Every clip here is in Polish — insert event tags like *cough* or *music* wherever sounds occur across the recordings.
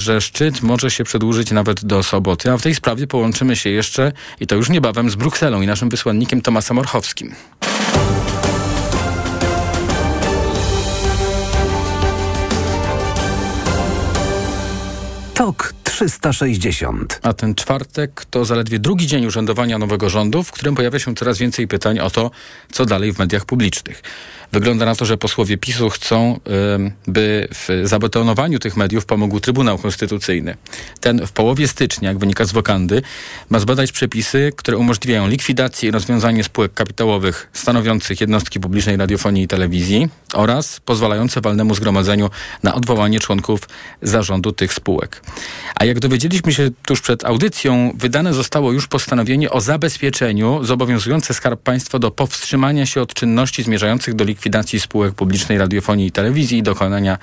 że szczyt może się przedłużyć nawet do soboty, a w tej sprawie połączymy się jeszcze i to już niebawem z Brukselą i naszym wysłannikiem Tomasem Orchowskim. TOK 360. A ten czwartek to zaledwie drugi dzień urzędowania nowego rządu, w którym pojawia się coraz więcej pytań o to, co dalej w mediach publicznych. Wygląda na to, że posłowie PiSu chcą, by w zabetonowaniu tych mediów pomógł Trybunał Konstytucyjny. Ten w połowie stycznia, jak wynika z wokandy, ma zbadać przepisy, które umożliwiają likwidację i rozwiązanie spółek kapitałowych stanowiących jednostki publicznej radiofonii i telewizji oraz pozwalające walnemu zgromadzeniu na odwołanie członków zarządu tych spółek. A jak dowiedzieliśmy się tuż przed audycją, wydane zostało już postanowienie o zabezpieczeniu zobowiązujące Skarb Państwa do powstrzymania się od czynności zmierzających do likwidacji spółek publicznej radiofonii i telewizji i dokonania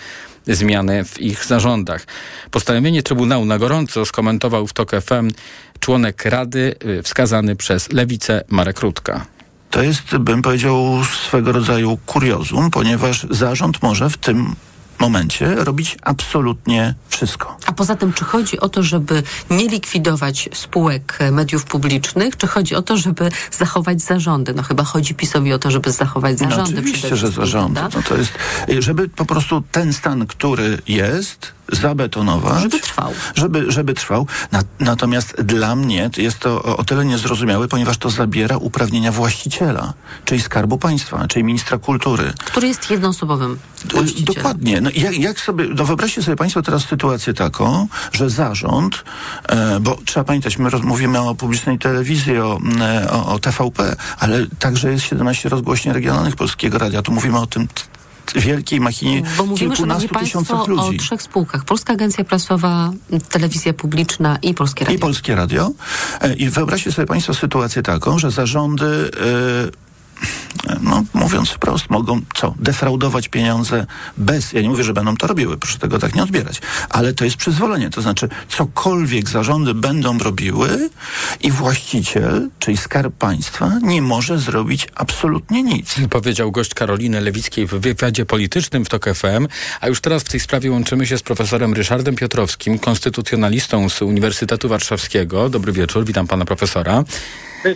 zmiany w ich zarządach. Postanowienie Trybunału na gorąco skomentował w TOK FM członek Rady y, wskazany przez Lewicę Marek Rutka. To jest, bym powiedział, swego rodzaju kuriozum, ponieważ zarząd może w tym momencie robić absolutnie wszystko. A poza tym, czy chodzi o to, żeby nie likwidować spółek mediów publicznych, czy chodzi o to, żeby zachować zarządy? No chyba chodzi PiSowi o to, żeby zachować no zarządy. No, oczywiście, że zarządy. No to jest, żeby po prostu ten stan, który jest, zabetonować. Żeby trwał. Żeby, żeby trwał. Na, natomiast dla mnie jest to o, o tyle niezrozumiałe, ponieważ to zabiera uprawnienia właściciela, czyli Skarbu Państwa, czyli ministra kultury. Który jest jednoosobowym właścicielem. Dokładnie. No, jak, jak sobie, no wyobraźcie sobie Państwo teraz sytuację taką, że zarząd, e, bo trzeba pamiętać, my mówimy o publicznej telewizji, o, e, o, o TVP, ale także jest 17 rozgłośni regionalnych Polskiego Radia. Tu mówimy o tym wielkiej machinie Bo mówimy, kilkunastu tysiącach ludzi. o trzech spółkach. Polska Agencja Prasowa, Telewizja Publiczna i Polskie Radio. I Polskie Radio. E, I wyobraźcie sobie Państwo sytuację taką, że zarządy... Yy, no, mówiąc wprost, mogą co? Defraudować pieniądze bez, ja nie mówię, że będą to robiły, proszę tego tak nie odbierać, ale to jest przyzwolenie, to znaczy cokolwiek zarządy będą robiły i właściciel, czyli skarb państwa, nie może zrobić absolutnie nic. Powiedział gość Karoliny Lewickiej w wywiadzie politycznym w TOK FM, a już teraz w tej sprawie łączymy się z profesorem Ryszardem Piotrowskim, konstytucjonalistą z Uniwersytetu Warszawskiego. Dobry wieczór, witam pana profesora.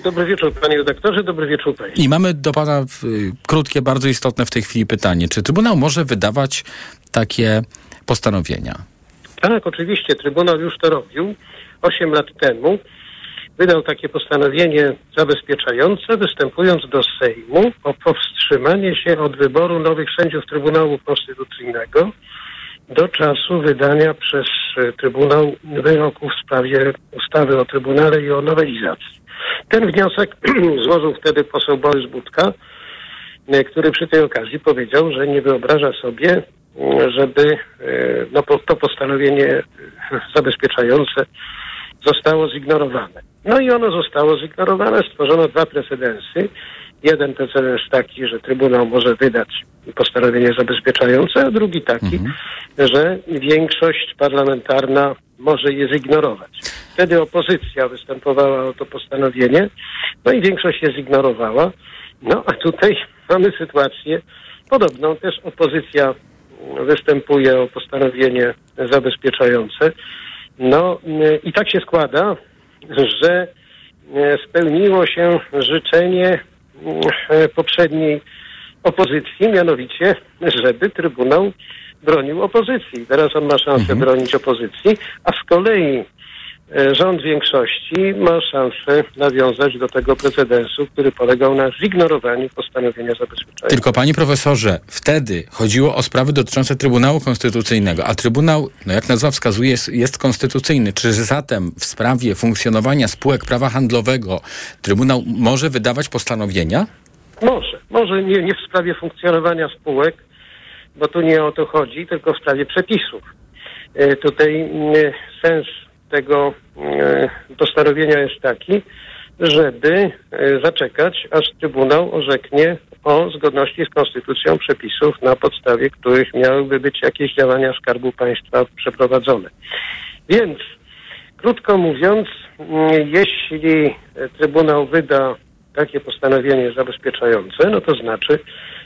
Dobry wieczór, panie redaktorze, dobry wieczór państwu. I mamy do pana y, krótkie, bardzo istotne w tej chwili pytanie. Czy Trybunał może wydawać takie postanowienia? Tak, oczywiście. Trybunał już to robił. Osiem lat temu wydał takie postanowienie zabezpieczające, występując do Sejmu o powstrzymanie się od wyboru nowych sędziów Trybunału Konstytucyjnego do czasu wydania przez Trybunał wyroku w sprawie ustawy o Trybunale i o nowelizacji. Ten wniosek *clears throat* złożył wtedy poseł Borys Budka, e, który przy tej okazji powiedział, że nie wyobraża sobie, e, żeby e, no, to postanowienie zabezpieczające zostało zignorowane. No i ono zostało zignorowane, stworzono dwa precedensy. Jeden precedens taki, że Trybunał może wydać postanowienie zabezpieczające, a drugi taki, mhm. że większość parlamentarna może je zignorować. Wtedy opozycja występowała o to postanowienie, no i większość je zignorowała. No a tutaj *laughs* mamy sytuację podobną. Też opozycja występuje o postanowienie zabezpieczające. No i tak się składa, że spełniło się życzenie poprzedniej opozycji, mianowicie, żeby Trybunał bronił opozycji. Teraz on ma szansę mhm. bronić opozycji, a z kolei e, rząd większości ma szansę nawiązać do tego precedensu, który polegał na zignorowaniu postanowienia zabezpieczenia. Tylko panie profesorze, wtedy chodziło o sprawy dotyczące Trybunału Konstytucyjnego, a Trybunał, no jak nazwa wskazuje, jest, jest konstytucyjny. Czy zatem w sprawie funkcjonowania spółek prawa handlowego Trybunał może wydawać postanowienia? Może. Może nie, nie w sprawie funkcjonowania spółek, bo tu nie o to chodzi, tylko w sprawie przepisów. E, tutaj e, sens tego e, postanowienia jest taki, żeby zaczekać, aż Trybunał orzeknie o zgodności z konstytucją przepisów, na podstawie których miałyby być jakieś działania Skarbu Państwa przeprowadzone. Więc, krótko mówiąc, jeśli Trybunał wyda takie postanowienie zabezpieczające, no to znaczy,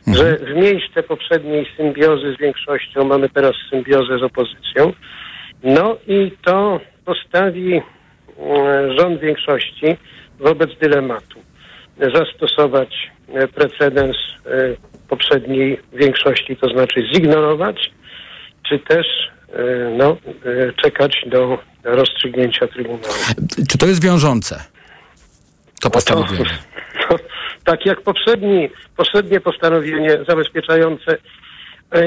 mhm. że w miejsce poprzedniej symbiozy z większością mamy teraz symbiozę z opozycją. No i to postawi e, rząd większości wobec dylematu. Zastosować e, precedens e, poprzedniej większości, to znaczy zignorować, czy też no, czekać do rozstrzygnięcia Trybunału. Czy to jest wiążące? To postanowienie. To, *laughs* to, tak jak poprzedni, poprzednie postanowienie zabezpieczające,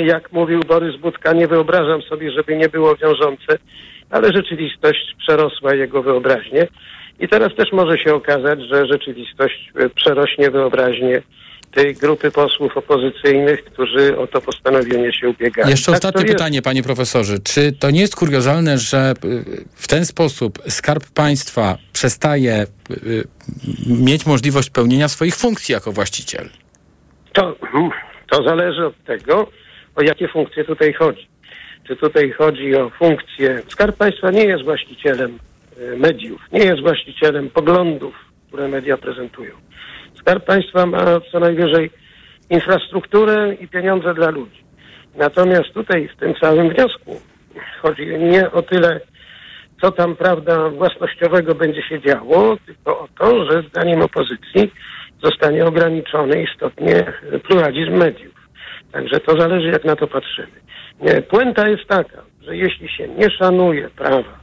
jak mówił Borys Budka, nie wyobrażam sobie, żeby nie było wiążące, ale rzeczywistość przerosła jego wyobraźnię. I teraz też może się okazać, że rzeczywistość przerośnie wyobraźnię tej grupy posłów opozycyjnych, którzy o to postanowienie się ubiegają. Jeszcze tak ostatnie pytanie, panie profesorze. Czy to nie jest kuriozalne, że y, w ten sposób Skarb Państwa przestaje y, mieć możliwość pełnienia swoich funkcji jako właściciel? To, to zależy od tego, o jakie funkcje tutaj chodzi. Czy tutaj chodzi o funkcję. Skarb Państwa nie jest właścicielem mediów, nie jest właścicielem poglądów, które media prezentują. Skarb Państwa ma co najwyżej infrastrukturę i pieniądze dla ludzi. Natomiast tutaj w tym całym wniosku chodzi nie o tyle, co tam, prawda, własnościowego będzie się działo, tylko o to, że zdaniem opozycji zostanie ograniczony istotnie pluralizm mediów. Także to zależy, jak na to patrzymy. Nie, puenta jest taka, że jeśli się nie szanuje prawa,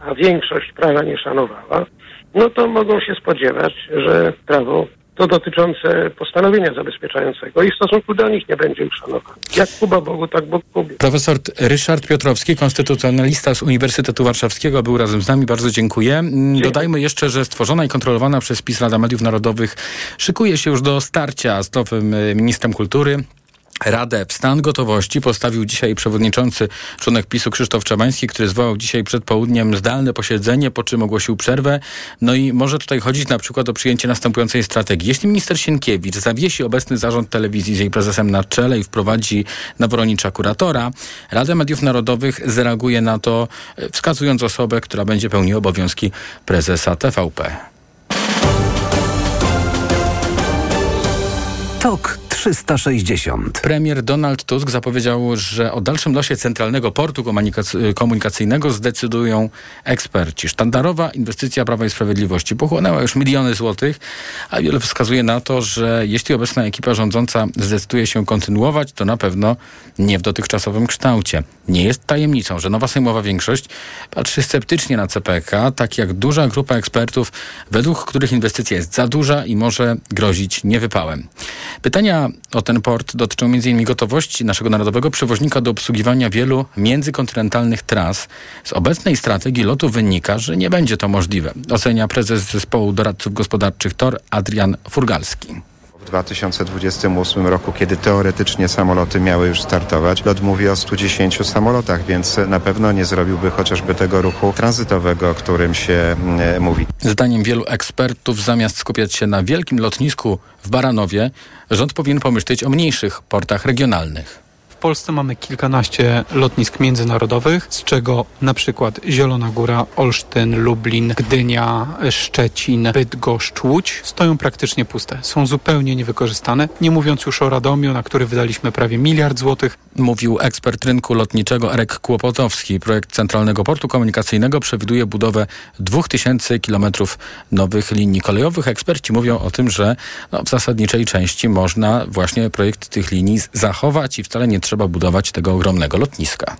a większość prawa nie szanowała, no to mogą się spodziewać, że prawo to dotyczące postanowienia zabezpieczającego i w stosunku do nich nie będzie uszanowane. Jak Kuba Bogu, tak Bóg Kubie. Profesor Ryszard Piotrowski, konstytucjonalista z Uniwersytetu Warszawskiego, był razem z nami. Bardzo dziękuję. Mm, dziękuję. Dodajmy jeszcze, że stworzona i kontrolowana przez PiS Rada Mediów Narodowych szykuje się już do starcia z nowym e, ministrem kultury. Radę w stan gotowości postawił dzisiaj przewodniczący członek PiSu Krzysztof Czabański, który zwołał dzisiaj przed południem zdalne posiedzenie, po czym ogłosił przerwę. No i może tutaj chodzić na przykład o przyjęcie następującej strategii. Jeśli minister Sienkiewicz zawiesi obecny zarząd telewizji z jej prezesem na czele i wprowadzi naworonicza kuratora, Rada Mediów Narodowych zareaguje na to, e, wskazując osobę, która będzie pełniła obowiązki prezesa TVP. Tok 360. Premier Donald Tusk zapowiedział, że o dalszym losie centralnego portu komunikacyjnego zdecydują eksperci. Sztandarowa inwestycja Prawa i Sprawiedliwości pochłonęła już miliony złotych, a wiele wskazuje na to, że jeśli obecna ekipa rządząca zdecyduje się kontynuować, to na pewno nie w dotychczasowym kształcie. Nie jest tajemnicą, że nowa sejmowa większość patrzy sceptycznie na CPK, tak jak duża grupa ekspertów, według których inwestycja jest za duża i może grozić niewypałem. Pytania o ten port dotyczą m.in. gotowości naszego narodowego przewoźnika do obsługiwania wielu międzykontynentalnych tras. Z obecnej strategii lotu wynika, że nie będzie to możliwe, ocenia prezes zespołu doradców gospodarczych TOR Adrian Furgalski. W 2028 roku, kiedy teoretycznie samoloty miały już startować, lot mówi o 110 samolotach, więc na pewno nie zrobiłby chociażby tego ruchu tranzytowego, o którym się e, mówi. Zdaniem wielu ekspertów, zamiast skupiać się na wielkim lotnisku w Baranowie, rząd powinien pomyśleć o mniejszych portach regionalnych. Polsce mamy kilkanaście lotnisk międzynarodowych, z czego na przykład Zielona Góra, Olsztyn, Lublin, Gdynia, Szczecin, Bydgoszcz, Łódź stoją praktycznie puste. Są zupełnie niewykorzystane, nie mówiąc już o Radomiu, na który wydaliśmy prawie miliard złotych. Mówił ekspert rynku lotniczego Erek Kłopotowski. Projekt Centralnego Portu Komunikacyjnego przewiduje budowę 2000 kilometrów nowych linii kolejowych. Eksperci mówią o tym, że no, w zasadniczej części można właśnie projekt tych linii zachować i wcale nie trzeba trzeba budować tego ogromnego lotniska.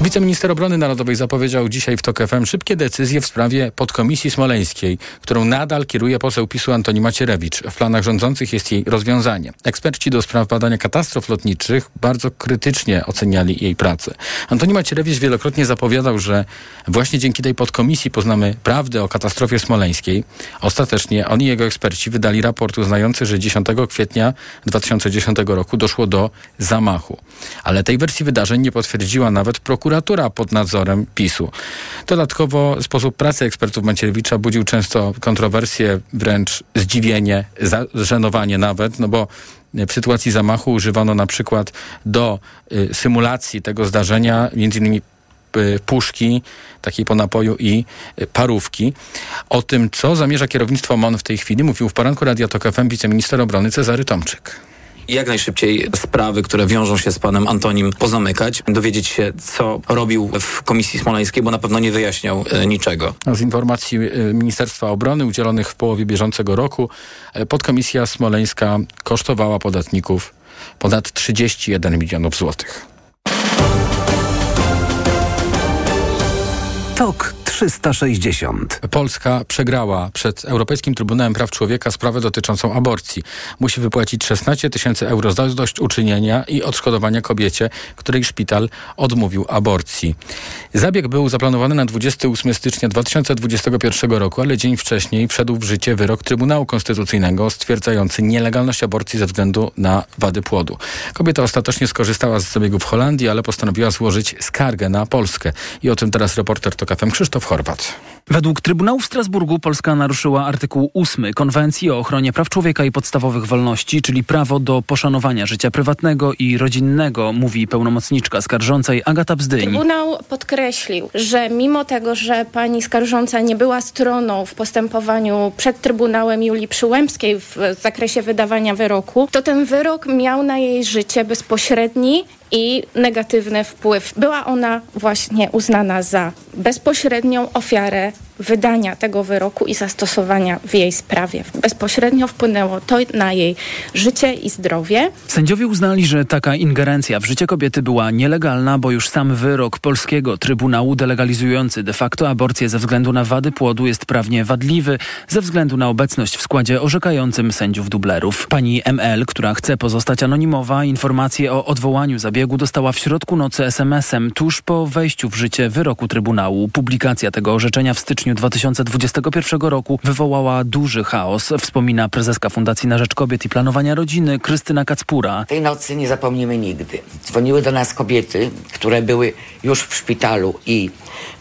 Wiceminister Obrony Narodowej zapowiedział dzisiaj w TOK FM szybkie decyzje w sprawie podkomisji smoleńskiej, którą nadal kieruje poseł PiSu Antoni Macierewicz. W planach rządzących jest jej rozwiązanie. Eksperci do spraw badania katastrof lotniczych bardzo krytycznie oceniali jej pracę. Antoni Macierewicz wielokrotnie zapowiadał, że właśnie dzięki tej podkomisji poznamy prawdę o katastrofie smoleńskiej. Ostatecznie oni i jego eksperci wydali raport uznający, że 10 kwietnia 2010 roku doszło do zamachu. Ale tej wersji wydarzeń nie potwierdziła nawet prokuratura prokuratura pod nadzorem PiSu. Dodatkowo sposób pracy ekspertów Macierewicza budził często kontrowersje, wręcz zdziwienie, zażenowanie nawet, no bo w sytuacji zamachu używano na przykład do y, symulacji tego zdarzenia między innymi y, puszki, takiej po napoju i y, parówki. O tym, co zamierza kierownictwo MON w tej chwili, mówił w poranku Radia Tok FM wiceminister obrony Cezary Tomczyk jak najszybciej sprawy, które wiążą się z panem Antonim pozamykać, dowiedzieć się, co robił w Komisji Smoleńskiej, bo na pewno nie wyjaśniał e, niczego. Z informacji e, Ministerstwa Obrony udzielonych w połowie bieżącego roku e, podkomisja smoleńska kosztowała podatników ponad 31 milionów złotych. TOK 360. Polska przegrała przed Europejskim Trybunałem Praw Człowieka sprawę dotyczącą aborcji. Musi wypłacić 16 tysięcy euro za uczynienia i odszkodowania kobiecie, której szpital odmówił aborcji. Zabieg był zaplanowany na 28 stycznia 2021 roku, ale dzień wcześniej wszedł w życie wyrok Trybunału Konstytucyjnego stwierdzający nielegalność aborcji ze względu na wady płodu. Kobieta ostatecznie skorzystała z zabiegu w Holandii, ale postanowiła złożyć skargę na Polskę. I o tym teraz reporter TOK FM Krzysztof Chorwat. Według Trybunału w Strasburgu Polska naruszyła artykuł 8 Konwencji o ochronie praw człowieka i podstawowych wolności, czyli prawo do poszanowania życia prywatnego i rodzinnego, mówi pełnomocniczka skarżącej Agata Bzdyń. Trybunał podkreślił, że mimo tego, że pani skarżąca nie była stroną w postępowaniu przed Trybunałem Julii Przyłębskiej w zakresie wydawania wyroku, to ten wyrok miał na jej życie bezpośredni i negatywny wpływ. Była ona właśnie uznana za bezpośrednią ofiarę wydania tego wyroku i zastosowania w jej sprawie. Bezpośrednio wpłynęło to na jej życie i zdrowie. Sędziowie uznali, że taka ingerencja w życie kobiety była nielegalna, bo już sam wyrok polskiego Trybunału delegalizujący de facto aborcję ze względu na wady płodu jest prawnie wadliwy ze względu na obecność w składzie orzekającym sędziów dublerów. Pani ML, która chce pozostać anonimowa, informację o odwołaniu zabiegu dostała w środku nocy SMS-em tuż po wejściu w życie wyroku Trybunału. Publikacja tego orzeczenia w styczniu styczniu 2021 roku wywołała duży chaos, wspomina prezeska Fundacji na Rzecz Kobiet i Planowania Rodziny Krystyna Kacpura. Tej nocy nie zapomnimy nigdy. Dzwoniły do nas kobiety, które były już w szpitalu i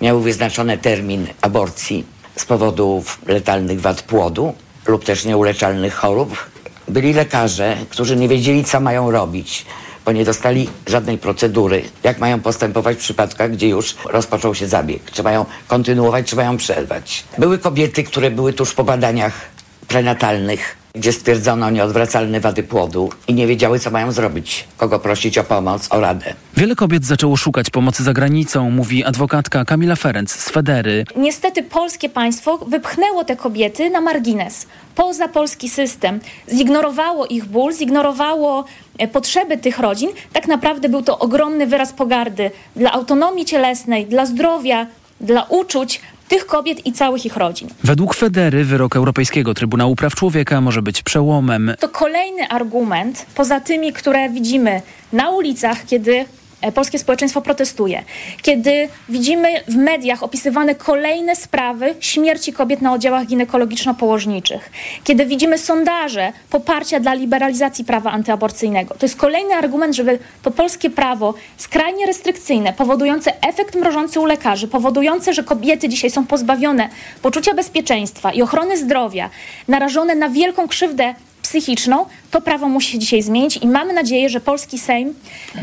miały wyznaczony termin aborcji z powodów letalnych wad płodu lub też nieuleczalnych chorób. Byli lekarze, którzy nie wiedzieli, co mają robić bo nie dostali żadnej procedury, jak mają postępować w przypadkach, gdzie już rozpoczął się zabieg. Czy mają kontynuować, czy mają przerwać. Były kobiety, które były tuż po badaniach prenatalnych, gdzie stwierdzono nieodwracalne wady płodu i nie wiedziały, co mają zrobić, kogo prosić o pomoc, o radę. Wiele kobiet zaczęło szukać pomocy za granicą, mówi adwokatka Kamila Ferenc z Federy. Niestety polskie państwo wypchnęło te kobiety na margines, poza polski system. Zignorowało ich ból, zignorowało e, potrzeby tych rodzin. Tak naprawdę był to ogromny wyraz pogardy dla autonomii cielesnej, dla zdrowia, dla uczuć, tych kobiet i całych ich rodzin. Według Federy wyrok Europejskiego Trybunału Praw Człowieka może być przełomem. To kolejny argument, poza tymi, które widzimy na ulicach, kiedy polskie społeczeństwo protestuje. Kiedy widzimy w mediach opisywane kolejne sprawy śmierci kobiet na oddziałach ginekologiczno-położniczych, kiedy widzimy sondaże poparcia dla liberalizacji prawa antyaborcyjnego, to jest kolejny argument, żeby to polskie prawo skrajnie restrykcyjne, powodujące efekt mrożący u lekarzy, powodujące, że kobiety dzisiaj są pozbawione poczucia bezpieczeństwa i ochrony zdrowia, narażone na wielką krzywdę psychiczną, to prawo musi się dzisiaj zmienić i mamy nadzieję, że polski Sejm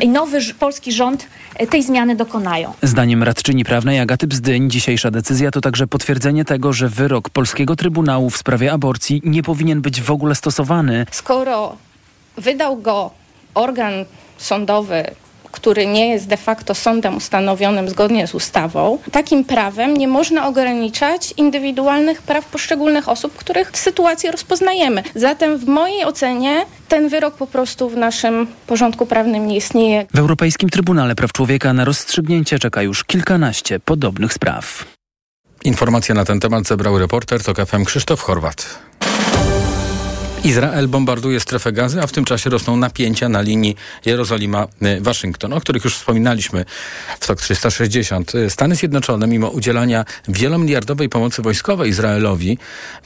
i nowy polski rząd e, tej zmiany dokonają. Zdaniem radczyni prawnej Agaty Bzdyń dzisiejsza decyzja to także potwierdzenie tego, że wyrok polskiego Trybunału w sprawie aborcji nie powinien być w ogóle stosowany. Skoro wydał go organ sądowy który nie jest de facto sądem ustanowionym zgodnie z ustawą, takim prawem nie można ograniczać indywidualnych praw poszczególnych osób, których sytuację rozpoznajemy. Zatem w mojej ocenie ten wyrok po prostu w naszym porządku prawnym nie istnieje. W Europejskim Trybunale Praw Człowieka na rozstrzygnięcie czeka już kilkanaście podobnych spraw. Informacje na ten temat zebrał reporter TOK FM Krzysztof Chorwat. Izrael bombarduje strefę gazy, a w tym czasie rosną napięcia na linii Jerozolima-Waszyngton, o których już wspominaliśmy w TOK 360. Stany Zjednoczone, mimo udzielania wielomiliardowej pomocy wojskowej Izraelowi,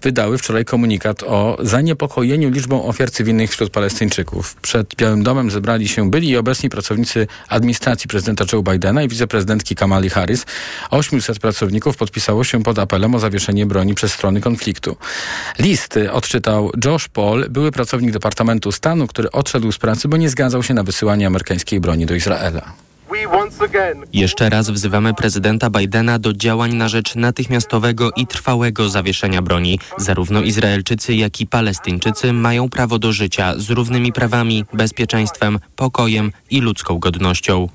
wydały wczoraj komunikat o zaniepokojeniu liczbą ofiar cywilnych wśród Palestyńczyków. Przed Białym Domem zebrali się byli i obecni pracownicy administracji prezydenta Joe Bidena i wiceprezydentki Kamali Harris. 800 pracowników podpisało się pod apelem o zawieszenie broni przez strony konfliktu. List odczytał Josh Paul, Paul, były pracownik Departamentu Stanu, który odszedł z pracy, bo nie zgadzał się na wysyłanie amerykańskiej broni do Izraela. Jeszcze raz wzywamy prezydenta Bidena do działań na rzecz natychmiastowego i trwałego zawieszenia broni. Zarówno Izraelczycy, jak i Palestyńczycy mają prawo do życia z równymi prawami, bezpieczeństwem, pokojem i ludzką godnością.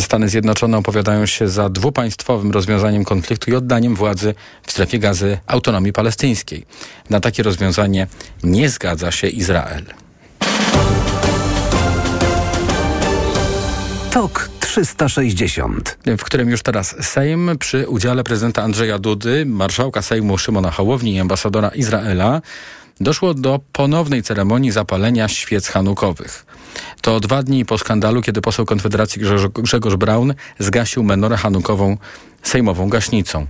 Stany Zjednoczone opowiadają się za dwupaństwowym rozwiązaniem konfliktu i oddaniem władzy w strefie gazy autonomii palestyńskiej. Na takie rozwiązanie nie zgadza się Izrael. TOK 360. W którym już teraz Sejm przy udziale prezydenta Andrzeja Dudy, marszałka Sejmu Szymona Hołowni i ambasadora Izraela doszło do ponownej ceremonii zapalenia świec hanukowych. To dwa dni po skandalu, kiedy poseł Konfederacji Grzegorz Braun zgasił menorę hanukową sejmową gaśnicą.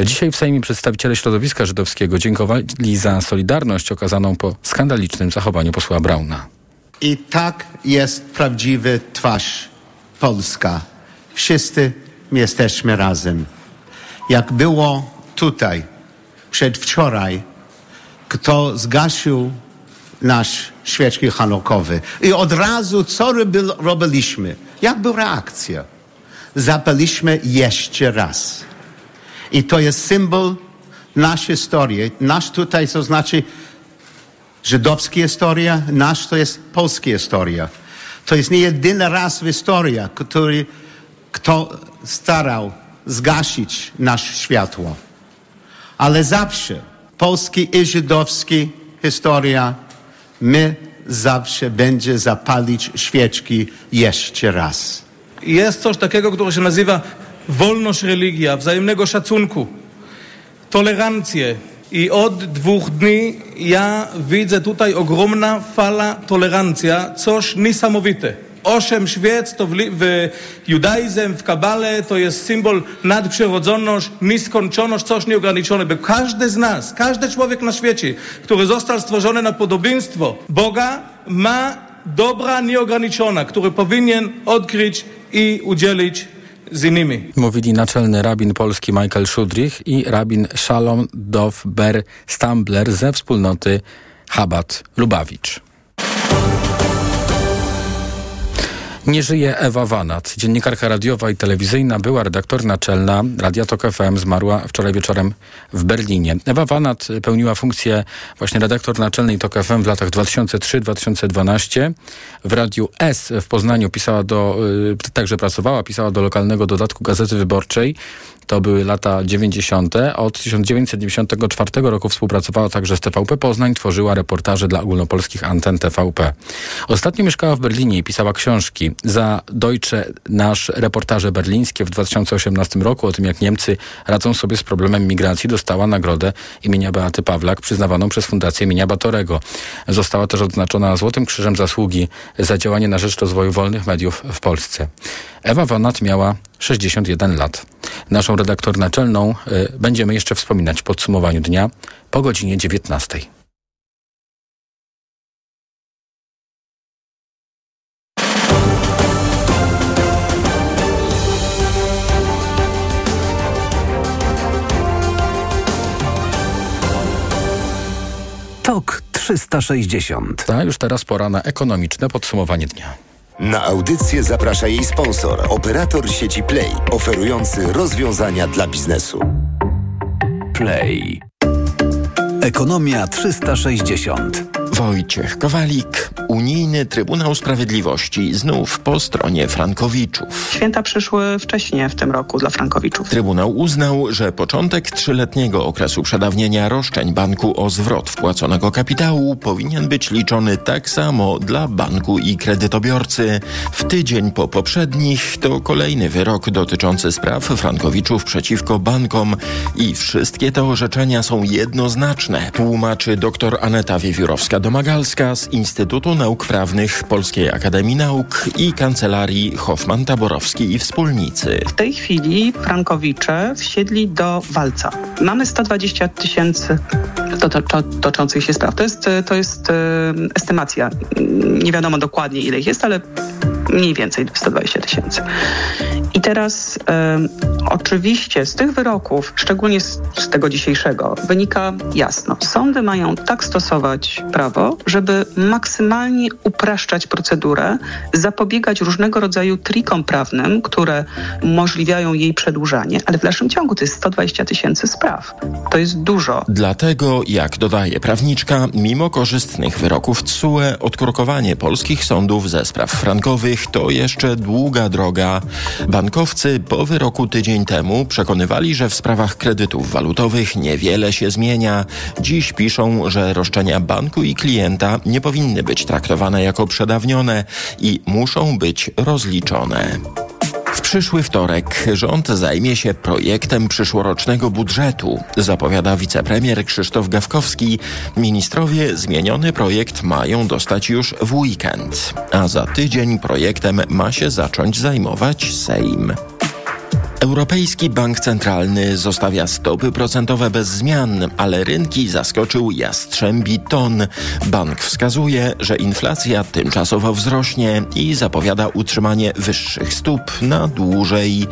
Dzisiaj w Sejmie przedstawiciele środowiska żydowskiego dziękowali za solidarność okazaną po skandalicznym zachowaniu posła Brauna. I tak jest prawdziwy twarz Polska. Wszyscy jesteśmy razem. Jak było tutaj przedwczoraj, kto zgasił nasz świeczki hanukowy. I od razu co robiliśmy? Jak była reakcja? Zapaliśmy jeszcze raz. I to jest symbol naszej historii. Nasz tutaj to znaczy żydowska historia, nasz to jest polska historia. To jest nie jedyny raz w historii, który kto starał zgasić nasze światło. Ale zawsze polski i żydowski historia, my zawsze będzie zapalić świeczki jeszcze raz. Jest coś takiego, które się nazywa wolność religia, wzajemnego szacunku, tolerancję. I od dwóch dni ja widzę tutaj ogromna fala tolerancja, coś niesamowite. Osiem świec to w, w judaizm, w kabale to jest symbol nadprzyrodzoność, nieskończoność, coś nieograniczone. Bo każdy z nas, każdy człowiek na świecie, który został stworzony na podobieństwo Boga, ma dobra nieograniczona, który powinien odkryć i udzielić z innymi. Mówili naczelny rabin polski Michael Szudrich i rabin Shalom Dov Ber Stambler ze wspólnoty Chabad Lubawicz. Nie żyje Ewa Wanat, dziennikarka radiowa i telewizyjna, była redaktor naczelna Radia Tok FM, zmarła wczoraj wieczorem w Berlinie. Ewa Wanat pełniła funkcję właśnie redaktor naczelnej Tok FM w latach 2003-2012. W Radiu S w Poznaniu pisała do, y, także pracowała, pisała do lokalnego dodatku Gazety Wyborczej. To były lata 90. Od 1994 roku współpracowała także z TVP Poznań, tworzyła reportaże dla ogólnopolskich anten TVP. Ostatnio mieszkała w Berlinie i pisała książki. Za Deutsche Nasz reportaże berlińskie w 2018 roku o tym, jak Niemcy radzą sobie z problemem migracji, dostała nagrodę imienia Beaty Pawlak, przyznawaną przez Fundację imienia Batorego. Została też odznaczona Złotym Krzyżem Zasługi za działanie na rzecz rozwoju wolnych mediów w Polsce. Ewa Wanat miała 61 lat. Naszą redaktor naczelną y, będziemy jeszcze wspominać w podsumowaniu dnia po godzinie 19. TOK 360. A już teraz pora na ekonomiczne podsumowanie dnia. Na audycję zaprasza jej sponsor, operator sieci Play, oferujący rozwiązania dla biznesu. Play. Ekonomia 360. Wojciech Kowalik, Unijny Trybunał Sprawiedliwości, znów po stronie Frankowiczów. Święta przyszły wcześniej w tym roku dla Frankowiczów. Trybunał uznał, że początek trzyletniego okresu przedawnienia roszczeń banku o zwrot wpłaconego kapitału powinien być liczony tak samo dla banku i kredytobiorcy. W tydzień po poprzednich to kolejny wyrok dotyczący spraw Frankowiczów przeciwko bankom i wszystkie te orzeczenia są jednoznaczne, tłumaczy dr Aneta Wiewiórowska Domagalska z Instytutu Nauk Prawnych Polskiej Akademii Nauk i Kancelarii Hoffman-Taborowski i Wspólnicy. W tej chwili frankowicze wsiedli do walca. Mamy 120 tysięcy toczących się spraw. To jest, to jest estymacja. Nie wiadomo dokładnie ile ich jest, ale Mniej więcej 120 tysięcy. I teraz oczywiście z tych wyroków, szczególnie z, z tego dzisiejszego, wynika jasno. Sądy mają tak stosować prawo, żeby maksymalnie upraszczać procedurę, zapobiegać różnego rodzaju trikom prawnym, które umożliwiają jej przedłużanie, ale w dalszym ciągu to jest 120 tysięcy spraw. To jest dużo. Dlatego, jak dodaje prawniczka, mimo korzystnych wyroków TSUE, odkorkowanie polskich sądów ze spraw frankowych to jeszcze długa droga. Bankowcy po wyroku tydzień temu przekonywali, że w sprawach kredytów walutowych niewiele się zmienia. Dziś piszą, że roszczenia banku i klienta nie powinny być traktowane jako przedawnione i muszą być rozliczone. W przyszły wtorek rząd zajmie się projektem przyszłorocznego budżetu, zapowiada wicepremier Krzysztof Gawkowski. Ministrowie zmieniony projekt mają dostać już w weekend, a za tydzień projektem ma się zacząć zajmować Sejm. Europejski Bank Centralny zostawia stopy procentowe bez zmian, ale rynki zaskoczył jastrzębi ton. Bank wskazuje, że inflacja tymczasowo wzrośnie i zapowiada utrzymanie wyższych stóp na dłużej.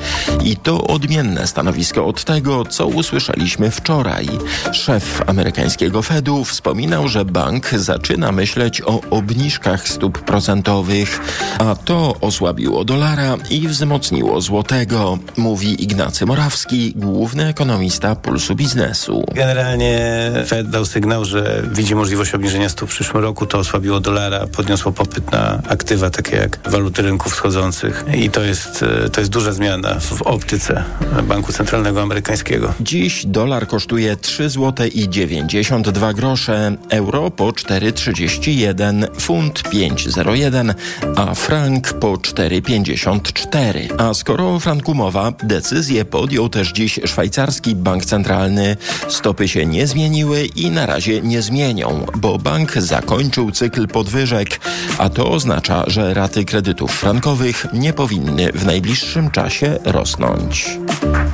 I to odmienne stanowisko od tego, co usłyszeliśmy wczoraj. Szef amerykańskiego Fedu wspominał, że bank zaczyna myśleć o obniżkach stóp procentowych, a to osłabiło dolara i wzmocniło złotego. Mówi mówi Ignacy Morawski, główny ekonomista Pulsu Biznesu. Generalnie Fed dał sygnał, że widzi możliwość obniżenia stóp w przyszłym roku. To osłabiło dolara, podniosło popyt na aktywa takie jak waluty rynków wschodzących i to jest, to jest duża zmiana w optyce Banku Centralnego Amerykańskiego. Dziś dolar kosztuje 3 zł i 92 grosze, euro po 4,31, funt 5,01, a frank po 4,54. A skoro o franku mowa, Decyzję podjął też dziś szwajcarski bank centralny. Stopy się nie zmieniły i na razie nie zmienią, bo bank zakończył cykl podwyżek, a to oznacza, że raty kredytów frankowych nie powinny w najbliższym czasie rosnąć.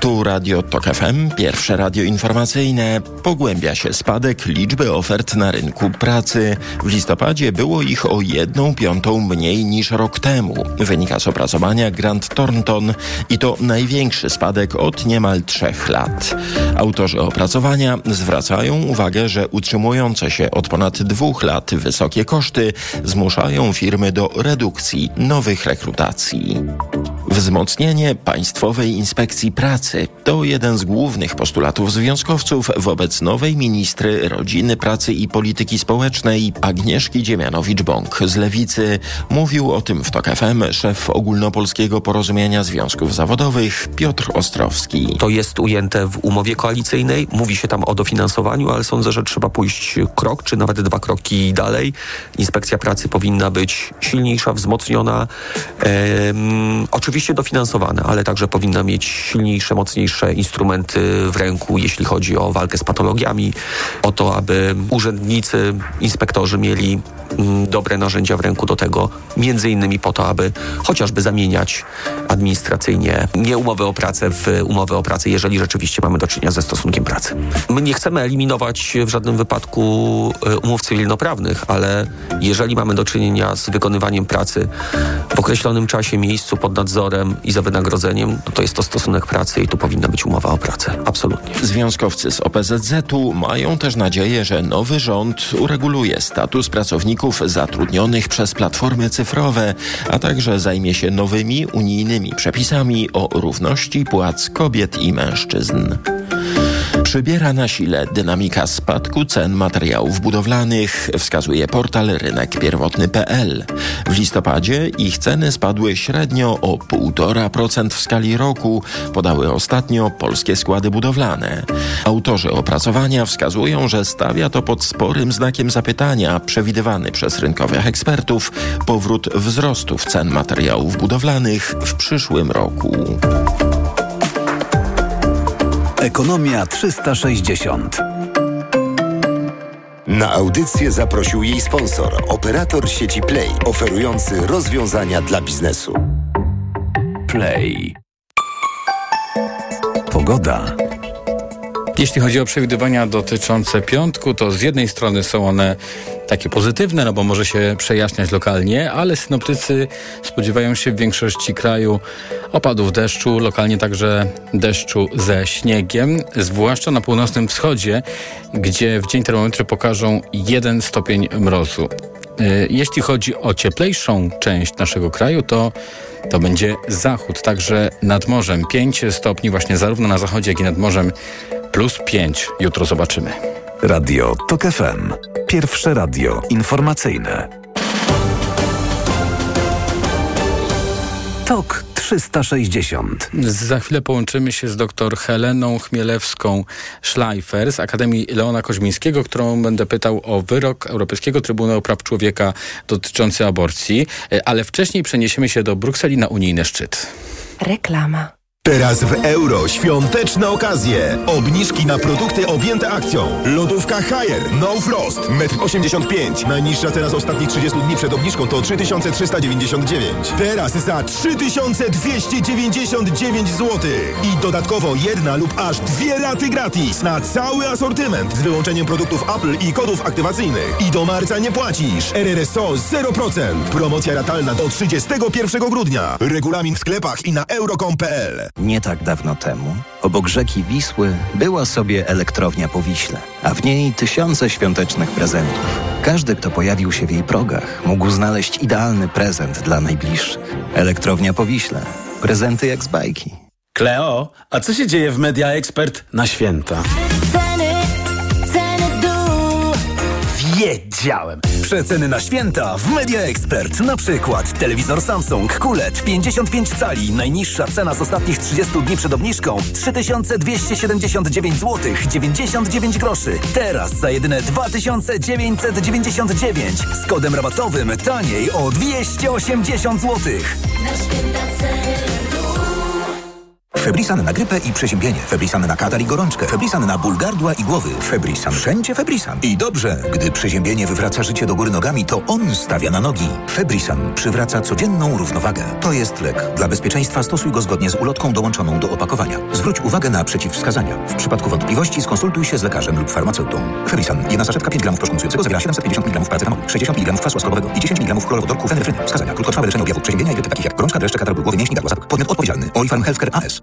Tu Radio Tok FM, pierwsze radio informacyjne. Pogłębia się spadek liczby ofert na rynku pracy. W listopadzie było ich o jedną piątą mniej niż rok temu. Wynika z opracowania Grant Thornton i to największy spadek od niemal trzech lat. Autorzy opracowania zwracają uwagę, że utrzymujące się od ponad dwóch lat wysokie koszty zmuszają firmy do redukcji nowych rekrutacji. Wzmocnienie Państwowej Inspekcji Pracy to jeden z głównych postulatów związkowców wobec nowej ministry Rodziny, Pracy i Polityki Społecznej Agnieszki Dziemianowicz-Bąk z Lewicy. Mówił o tym w TOK FM szef Ogólnopolskiego Porozumienia Związków Zawodowych Piotr Ostrowski. To jest ujęte w umowie koalicyjnej. Mówi się tam o dofinansowaniu, ale sądzę, że trzeba pójść krok, czy nawet dwa kroki dalej. Inspekcja Pracy powinna być silniejsza, wzmocniona. Ehm, oczywiście dofinansowana, ale także powinna mieć silniejsze, mocniejsze instrumenty w ręku, jeśli chodzi o walkę z patologiami, o to, aby urzędnicy, inspektorzy mieli mm, dobre narzędzia w ręku do tego, między innymi po to, aby chociażby zamieniać administracyjnie nie umowy o pracę w umowy o pracę, jeżeli rzeczywiście mamy do czynienia ze stosunkiem pracy. My nie chcemy eliminować w żadnym wypadku e, umów cywilnoprawnych, ale jeżeli mamy do czynienia z wykonywaniem pracy w określonym czasie, miejscu, pod nadzorem i za wynagrodzeniem, no to jest to stosunek pracy i tu powinna być umowa o pracę. Absolutnie. Związkowcy z OPZZ-u mają też nadzieję, że nowy rząd ureguluje status pracowników zatrudnionych przez platformy cyfrowe, a także zajmie się nowymi unijnymi przepisami o równości płac kobiet i mężczyzn. Przybiera na sile dynamika spadku cen materiałów budowlanych, wskazuje portal rynekpierwotny.pl. W listopadzie ich ceny spadły średnio o 1,5% w skali roku, podały ostatnio polskie składy budowlane. Autorzy opracowania wskazują, że stawia to pod sporym znakiem zapytania przewidywany przez rynkowych ekspertów powrót wzrostów cen materiałów budowlanych w przyszłym roku. Ekonomia 360. Na audycję zaprosił jej sponsor, operator sieci Play, oferujący rozwiązania dla biznesu. Play. Pogoda. Jeśli chodzi o przewidywania dotyczące piątku, to z jednej strony są one takie pozytywne, no bo może się przejaśniać lokalnie, ale synoptycy spodziewają się w większości kraju opadów deszczu, lokalnie także deszczu ze śniegiem, zwłaszcza na północnym wschodzie, gdzie w dzień termometry pokażą 1 stopień mrozu. Y, jeśli chodzi o cieplejszą część naszego kraju, to to będzie zachód, także nad morzem 5 stopni właśnie zarówno na zachodzie, jak i nad morzem plus 5. Jutro zobaczymy. Radio TOK FM. Pierwsze radio informacyjne. TOK 360. Za chwilę połączymy się z dr Heleną Chmielewską-Schleifer z Akademii Leona Koźmińskiego, którą będę pytał o wyrok Europejskiego Trybunału Praw Człowieka dotyczący aborcji, ale wcześniej przeniesiemy się do Brukseli na unijny szczyt. Reklama. Teraz w euro świąteczne okazje. Obniżki na produkty objęte akcją. Lodówka Haier No Frost 1,85 m. Najniższa cena z ostatnich 30 dni przed obniżką to 3399. Teraz za 3299 zł. I dodatkowo jedna lub aż dwie raty gratis na cały asortyment z wyłączeniem produktów Apple i kodów aktywacyjnych. I do marca nie płacisz. RRSO 0%. Promocja ratalna do 31 grudnia. Regulamin w sklepach i na euro.com.pl. Nie tak dawno temu, obok rzeki Wisły, była sobie elektrownia po Wiśle, a w niej tysiące świątecznych prezentów. Każdy, kto pojawił się w jej progach, mógł znaleźć idealny prezent dla najbliższych. Elektrownia po Wiśle. Prezenty jak z bajki. Kleo, a co się dzieje w Media Expert na święta? Wiedziałem! Przeceny na święta w Media Expert. Na przykład telewizor Samsung QLED 55 cali. Najniższa cena z ostatnich 30 dni przed obniżką 3279 zł 99 groszy. Teraz za jedyne 2999 z kodem rabatowym taniej o 280 zł. Na święta Febrisan na grypę i przeziębienie. Febrisan na katar i gorączkę. Febrisan na ból gardła i głowy. Febrisan. Wszędzie Febrisan. I dobrze, gdy przeziębienie wywraca życie do góry nogami, to on stawia na nogi. Febrisan przywraca codzienną równowagę. To jest lek. Dla bezpieczeństwa stosuj go zgodnie z ulotką dołączoną do opakowania. Zwróć uwagę na przeciwwskazania. W przypadku wątpliwości skonsultuj się z lekarzem lub farmaceutą. Febrisan. Jedna saszetka 5 gramów proszkującego zawiera 750 mg paracetamolu, 60 mg kwasu ascorbowego i 10 mg chlorowodorku fenefryny. Wskazania. Krótkotrwałe leczenie objawów przeziębienia i takich jak gorączka, dreszcze, katar głowy, mięśni, Podmiot odpowiedzialny. Healthcare AS.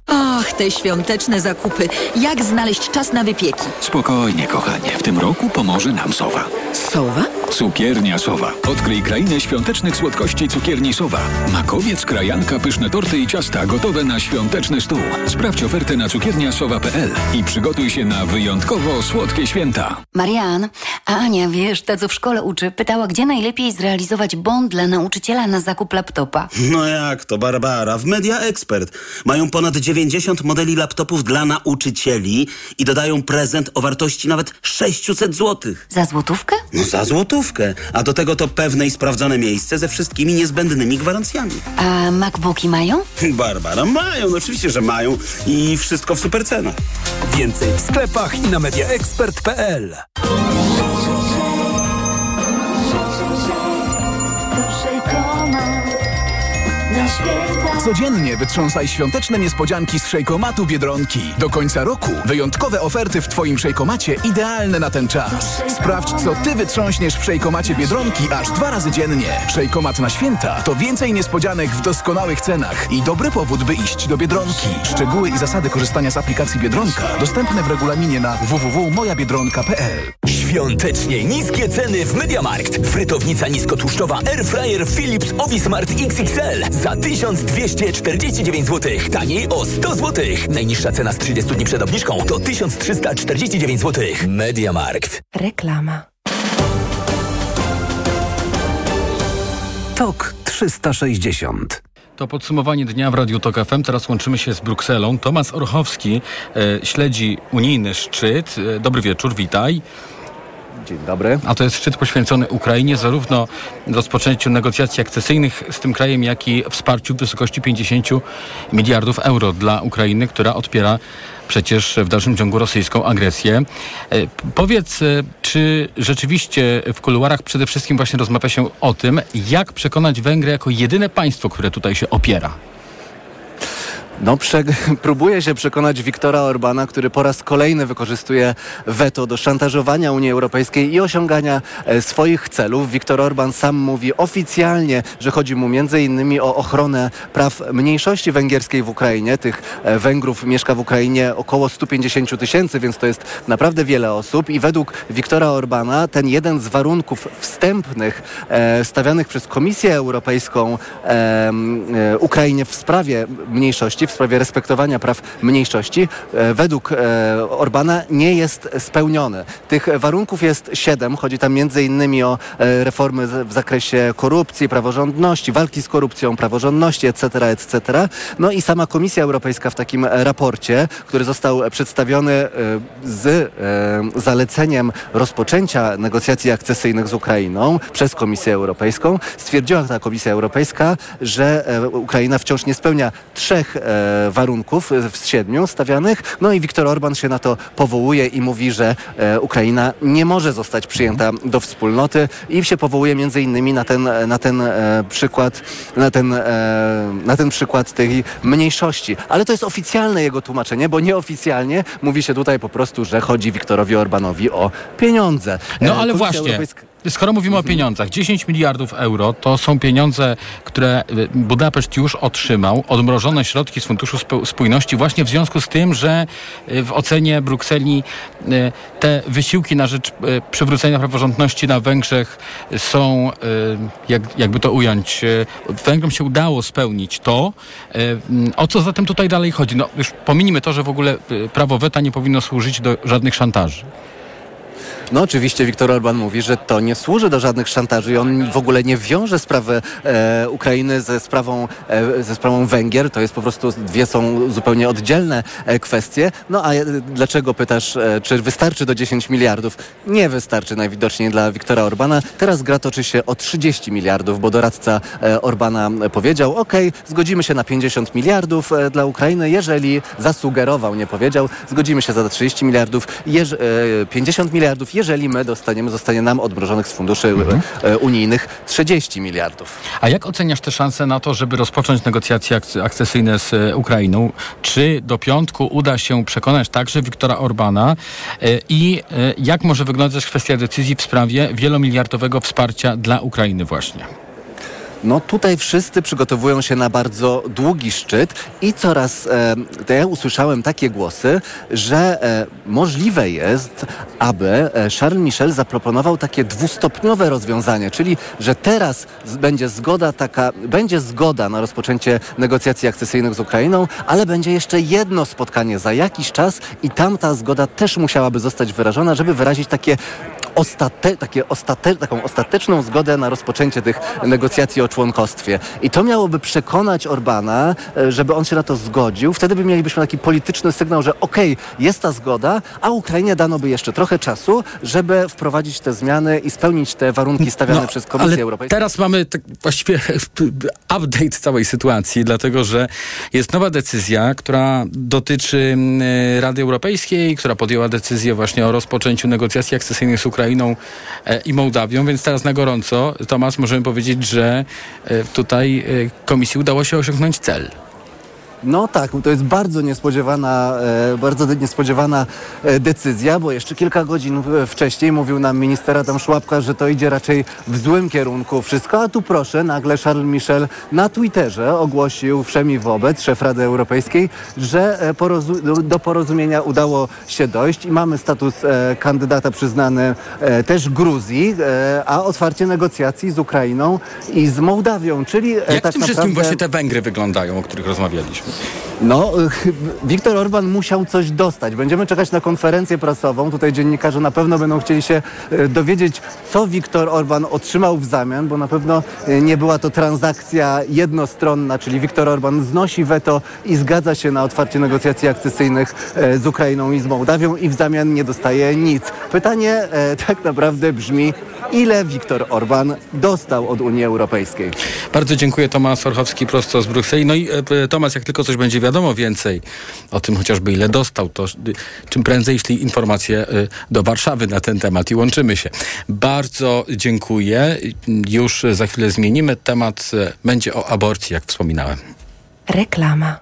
Och, te świąteczne zakupy. Jak znaleźć czas na wypieki? Spokojnie, kochanie. W tym roku pomoże nam Sowa. Sowa? Cukiernia Sowa. Odkryj krainę świątecznych słodkości cukierni Sowa. Makowiec, krajanka, pyszne torty i ciasta gotowe na świąteczny stół. Sprawdź ofertę na cukierniasowa.pl i przygotuj się na wyjątkowo słodkie święta. Marian, a Ania, wiesz, ta co w szkole uczy, pytała, gdzie najlepiej zrealizować bond dla nauczyciela na zakup laptopa. No jak to, Barbara? W Media Expert mają ponad 90 modeli laptopów dla nauczycieli i dodają prezent o wartości nawet 600 zł. Za złotówkę? No za złotówkę. A do tego to pewne i sprawdzone miejsce ze wszystkimi niezbędnymi gwarancjami. A MacBooki mają? *laughs* Barbara, mają, no oczywiście, że mają i wszystko w super cenach. Więcej w sklepach i na mediaexpert.pl Codziennie wytrząsaj świąteczne niespodzianki z szejkomatu Biedronki. Do końca roku wyjątkowe oferty w Twoim szejkomacie idealne na ten czas. Sprawdź, co Ty wytrząśniesz w szejkomacie Biedronki aż dwa razy dziennie. Szejkomat na święta to więcej niespodzianek w doskonałych cenach i dobry powód, by iść do Biedronki. Szczegóły i zasady korzystania z aplikacji Biedronka dostępne w regulaminie na www.mojabiedronka.pl Świątecznie niskie ceny w Mediamarkt. Frytownica niskotłuszczowa Airfryer Philips Ovismart XXL za 1249 zł. Taniej o 100 zł. Najniższa cena z 30 dni przed obniżką to 1349 zł. Mediamarkt. Reklama. TOK 360 To podsumowanie dnia w Radiu Tok FM. Teraz łączymy się z Brukselą. Tomasz Orchowski e, śledzi unijny szczyt. E, dobry wieczór, witaj. Dzień dobry. A to jest szczyt poświęcony Ukrainie, zarówno rozpoczęciu negocjacji akcesyjnych z tym krajem, jak i wsparciu w wysokości 50 miliardów euro dla Ukrainy, która odpiera przecież w dalszym ciągu rosyjską agresję. E, Powiedz, e, czy rzeczywiście w kuluarach przede wszystkim właśnie rozmawia się o tym, jak przekonać Węgry jako jedyne państwo, które tutaj się opiera? No, prze, *laughs* próbuje się przekonać Viktora Orbana, który po raz kolejny wykorzystuje weto do szantażowania Unii Europejskiej i osiągania e, swoich celów. Viktor Orban sam mówi oficjalnie, że chodzi mu innymi o ochronę praw mniejszości węgierskiej w Ukrainie. Tych e, Węgrów mieszka w Ukrainie około 150 tysięcy, więc to jest naprawdę wiele osób i według Viktora Orbana ten jeden z warunków wstępnych e, stawianych przez Komisję Europejską e, e, Ukrainie w sprawie mniejszości, w sprawie respektowania praw mniejszości, e, według e, Orbana nie jest spełniony. Tych warunków jest siedem. Chodzi tam innymi o e, reformy w zakresie korupcji, praworządności, walki z korupcją, praworządności, etc., etc. No i sama Komisja Europejska w takim raporcie, który został przedstawiony z zaleceniem rozpoczęcia negocjacji akcesyjnych z Ukrainą przez Komisję Europejską, stwierdziła ta Komisja Europejska, że Ukraina wciąż nie spełnia trzech warunków e, z siedmiu stawianych. No i Viktor Orban się na to powołuje i mówi, że e, Ukraina nie może zostać przyjęta do wspólnoty i się powołuje między innymi na ten, na ten e, przykład, na ten, e, na ten przykład tej mniejszości. Ale to jest oficjalne jego tłumaczenie, bo nieoficjalnie mówi się tutaj po prostu, że chodzi Viktorowi Orbanowi o pieniądze. No E, ale Komisja właśnie, Europejska- skoro mówimy o pieniądzach, 10 miliardów euro to są pieniądze, które y, Budapeszt już otrzymał, odmrożone środki z Funduszu Sp- Spójności właśnie w związku z tym, że y, w ocenie Brukseli y, te wysiłki na rzecz przywrócenia praworządności na Węgrzech są, jak, jakby to ująć, Węgrom się udało spełnić to. Mm, O co zatem tutaj dalej chodzi? No już pominijmy to, że w ogóle prawo weta nie powinno służyć do żadnych szantaży. No oczywiście Viktor Orban mówi, że to nie służy do żadnych szantaży i on w ogóle nie wiąże sprawy e, Ukrainy ze sprawą, e, ze sprawą Węgier. To jest po prostu, dwie są zupełnie oddzielne e, kwestie. No a e, dlaczego pytasz, e, czy wystarczy do 10 miliardów? Nie wystarczy najwidoczniej dla Viktora Orbana. Teraz gra toczy się o 30 miliardów, bo doradca e, Orbana powiedział, ok, zgodzimy się na 50 miliardów dla Ukrainy, jeżeli zasugerował, nie powiedział, zgodzimy się za 30 miliardów, jeż, e, 50 miliardów, jeżeli my dostaniemy, zostanie nam odmrożonych z funduszy e, unijnych 30 miliardów. A jak oceniasz te szanse na to, żeby rozpocząć negocjacje akce- akcesyjne z e, Ukrainą? Czy do piątku uda się przekonać także Viktora Orbana? E, I jak może wyglądać kwestia decyzji w sprawie wielomiliardowego wsparcia dla Ukrainy właśnie? No tutaj wszyscy przygotowują się na bardzo długi szczyt i coraz, e, ja usłyszałem takie głosy, że e, możliwe jest, aby e, Charles Michel zaproponował takie dwustopniowe rozwiązanie, czyli że teraz będzie zgoda taka, będzie zgoda na rozpoczęcie negocjacji akcesyjnych z Ukrainą, ale będzie jeszcze jedno spotkanie za jakiś czas i tam ta zgoda też musiałaby zostać wyrażona, żeby wyrazić takie ostate, takie ostate, taką ostateczną zgodę na rozpoczęcie tych negocjacji o członkostwie. I to miałoby przekonać Orbana, e, żeby on się na to zgodził. Wtedy by mielibyśmy taki polityczny sygnał, że okej, jest ta zgoda, a Ukrainie dano by jeszcze trochę czasu, żeby wprowadzić te zmiany i spełnić te warunki stawiane przez Komisję No, ale Europejską. Teraz mamy tak właściwie *laughs* update całej sytuacji, dlatego że jest nowa decyzja, która dotyczy mm, Rady Europejskiej, która podjęła decyzję właśnie o rozpoczęciu negocjacji akcesyjnych z Ukrainą e, i Mołdawią, więc teraz na gorąco, Tomasz, możemy powiedzieć, że tutaj e, komisji udało się osiągnąć cel. No tak, to jest bardzo niespodziewana, e, bardzo niespodziewana e, decyzja, bo jeszcze kilka godzin wcześniej mówił nam minister Adam Szłapka, że to idzie raczej w złym kierunku wszystko, a tu proszę, nagle Charles Michel na Twitterze ogłosił wszemi wobec, szef Rady Europejskiej, że e, do- porozumienia udało się dojść i mamy status kandydata przyznany też Gruzji, a otwarcie negocjacji z Ukrainą i z Mołdawią, czyli Jak tak tym wszystkim naprawdę... właśnie te Węgry wyglądają, o których rozmawialiśmy? No, Viktor Orban musiał coś dostać. Będziemy czekać na konferencję prasową. Tutaj dziennikarze na pewno będą chcieli się e, dowiedzieć, co Viktor Orban otrzymał w zamian, bo na pewno e, nie była to transakcja jednostronna, czyli Viktor Orban znosi weto i zgadza się na otwarcie negocjacji akcesyjnych e, z Ukrainą i z Mołdawią i w zamian nie dostaje nic. Pytanie tak naprawdę brzmi, ile Viktor Orban dostał od Unii Europejskiej. Bardzo dziękuję. Tomasz Orchowski prosto z Brukseli. No i e, Tomasz, jak tylko coś będzie wiadomo więcej o tym chociażby ile dostał, to czym prędzej szli informacje e, do Warszawy na ten temat i łączymy się. Bardzo dziękuję. Już za chwilę zmienimy temat. E, będzie o aborcji, jak wspominałem. Reklama.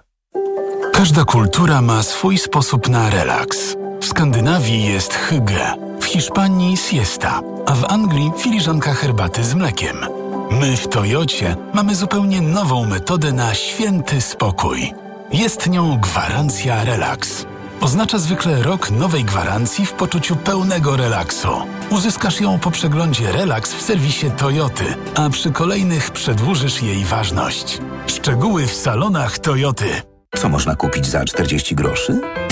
Każda kultura ma swój sposób na relaks. W Skandynawii jest hygge, w Hiszpanii siesta, a w Anglii filiżanka herbaty z mlekiem. My w Toyocie mamy zupełnie nową metodę na święty spokój. Jest nią gwarancja relaks. Oznacza zwykle rok nowej gwarancji w poczuciu pełnego relaksu. Uzyskasz ją po przeglądzie Relax w serwisie Toyoty, a przy kolejnych przedłużysz jej ważność. Szczegóły w salonach Toyoty. Co można kupić za 40 groszy?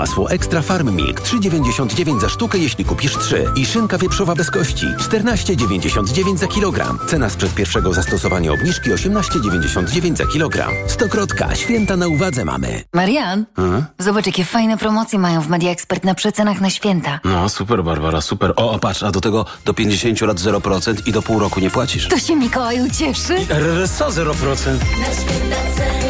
masło Extra Farm Milk 3,99 za sztukę, jeśli kupisz 3. I szynka wieprzowa bez kości 14,99 za kilogram. Cena sprzed pierwszego zastosowania obniżki 18,99 za kilogram. Stokrotka. Święta na uwadze mamy. Marian, hmm? zobacz jakie fajne promocje mają w Media Expert na przecenach na święta. No super Barbara, super. O, patrz, a do tego do 50 lat 0% i do pół roku nie płacisz. To się Mikołaj ucieszy. RRSO 0%. Na święta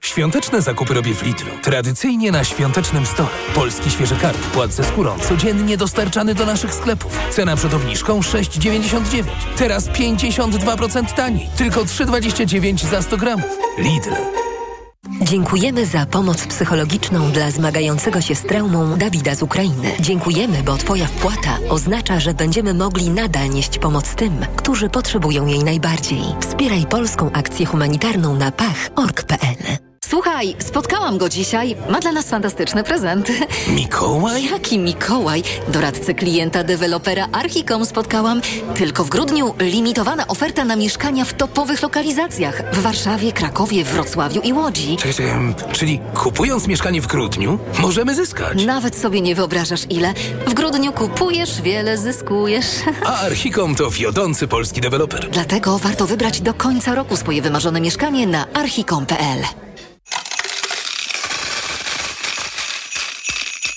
Świąteczne zakupy robię w Lidlu. Tradycyjnie na świątecznym stole. Polski świeży karp, płat ze skórą, codziennie dostarczany do naszych sklepów. Cena przed obniżką 6,99. Teraz 52% taniej. Tylko 3,29 za 100 gramów. Lidl. Dziękujemy za pomoc psychologiczną dla zmagającego się z traumą Dawida z Ukrainy. Dziękujemy, bo Twoja wpłata oznacza, że będziemy mogli nadal nieść pomoc tym, którzy potrzebują jej najbardziej. Wspieraj polską akcję humanitarną na pach.org.pl. Słuchaj, spotkałam go dzisiaj. Ma dla nas fantastyczny prezent. *laughs* Mikołaj? Jaki Mikołaj? Doradcę klienta dewelopera Archicom spotkałam. Tylko w grudniu limitowana oferta na mieszkania w topowych lokalizacjach. W Warszawie, Krakowie, Wrocławiu i Łodzi. Czekaj, czyli kupując mieszkanie w grudniu, możemy zyskać. Nawet sobie nie wyobrażasz ile. W grudniu kupujesz, wiele zyskujesz. *laughs* A Archicom to wiodący polski deweloper. Dlatego warto wybrać do końca roku swoje wymarzone mieszkanie na archicom.pl.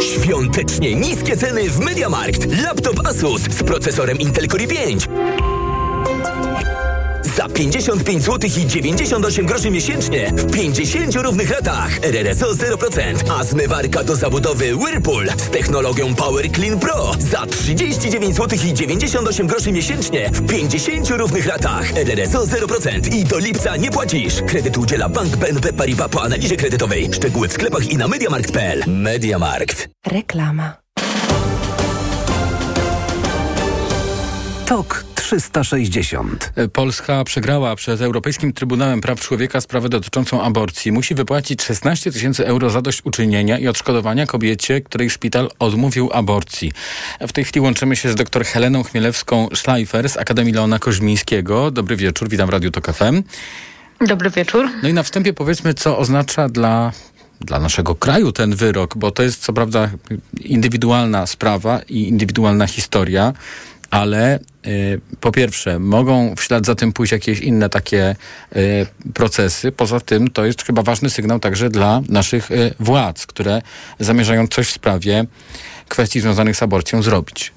Świątecznie niskie ceny w MediaMarkt. Laptop Asus z procesorem Intel Core i5. Za 55 zł i 98 groszy miesięcznie w 50 równych ratach. RRSO 0%. A zmywarka do zabudowy Whirlpool z technologią Power Clean Pro za 39 zł i 98 groszy miesięcznie w 50 równych ratach. RRSO 0%. I do lipca nie płacisz. Kredyt udziela Bank BNP Paribas po analizie kredytowej. Szczegóły w sklepach i na MediaMarkt.pl. MediaMarkt. Reklama. TOK 360. Polska przegrała przed Europejskim Trybunałem Praw Człowieka sprawę dotyczącą aborcji. Musi wypłacić 16 tysięcy euro zadośćuczynienia i odszkodowania kobiecie, której szpital odmówił aborcji. W tej chwili łączymy się z dr Heleną Chmielewską-Schleifer z Akademii Leona Koźmińskiego. Dobry wieczór, witam w Radiu Tok FM. Dobry wieczór. No i na wstępie powiedzmy, co oznacza dla dla naszego kraju ten wyrok, bo to jest co prawda indywidualna sprawa i indywidualna historia, ale y, po pierwsze, mogą w ślad za tym pójść jakieś inne takie y, procesy. Poza tym to jest chyba ważny sygnał także dla naszych y, władz, które zamierzają coś w sprawie kwestii związanych z aborcją zrobić.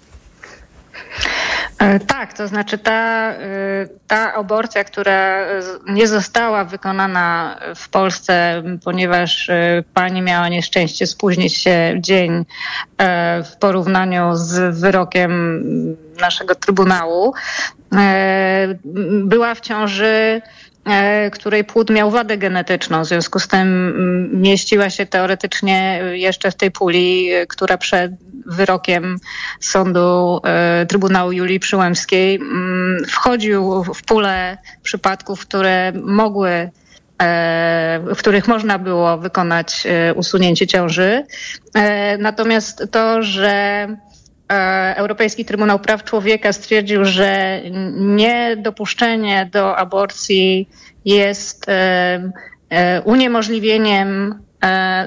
E, tak, to znaczy ta, e, ta aborcja, która nie została wykonana w Polsce, ponieważ e, pani miała nieszczęście spóźnić się dzień w porównaniu z wyrokiem naszego Trybunału, była w ciąży której płód miał wadę genetyczną. W związku z tym mieściła się teoretycznie jeszcze w tej puli, która przed wyrokiem sądu e, Trybunału Julii Przyłębskiej mm, wchodził w pulę przypadków, które mogły e, w których można było wykonać e, usunięcie ciąży. Natomiast to, że Europejski Trybunał Praw Człowieka stwierdził, że niedopuszczenie do aborcji jest uniemożliwieniem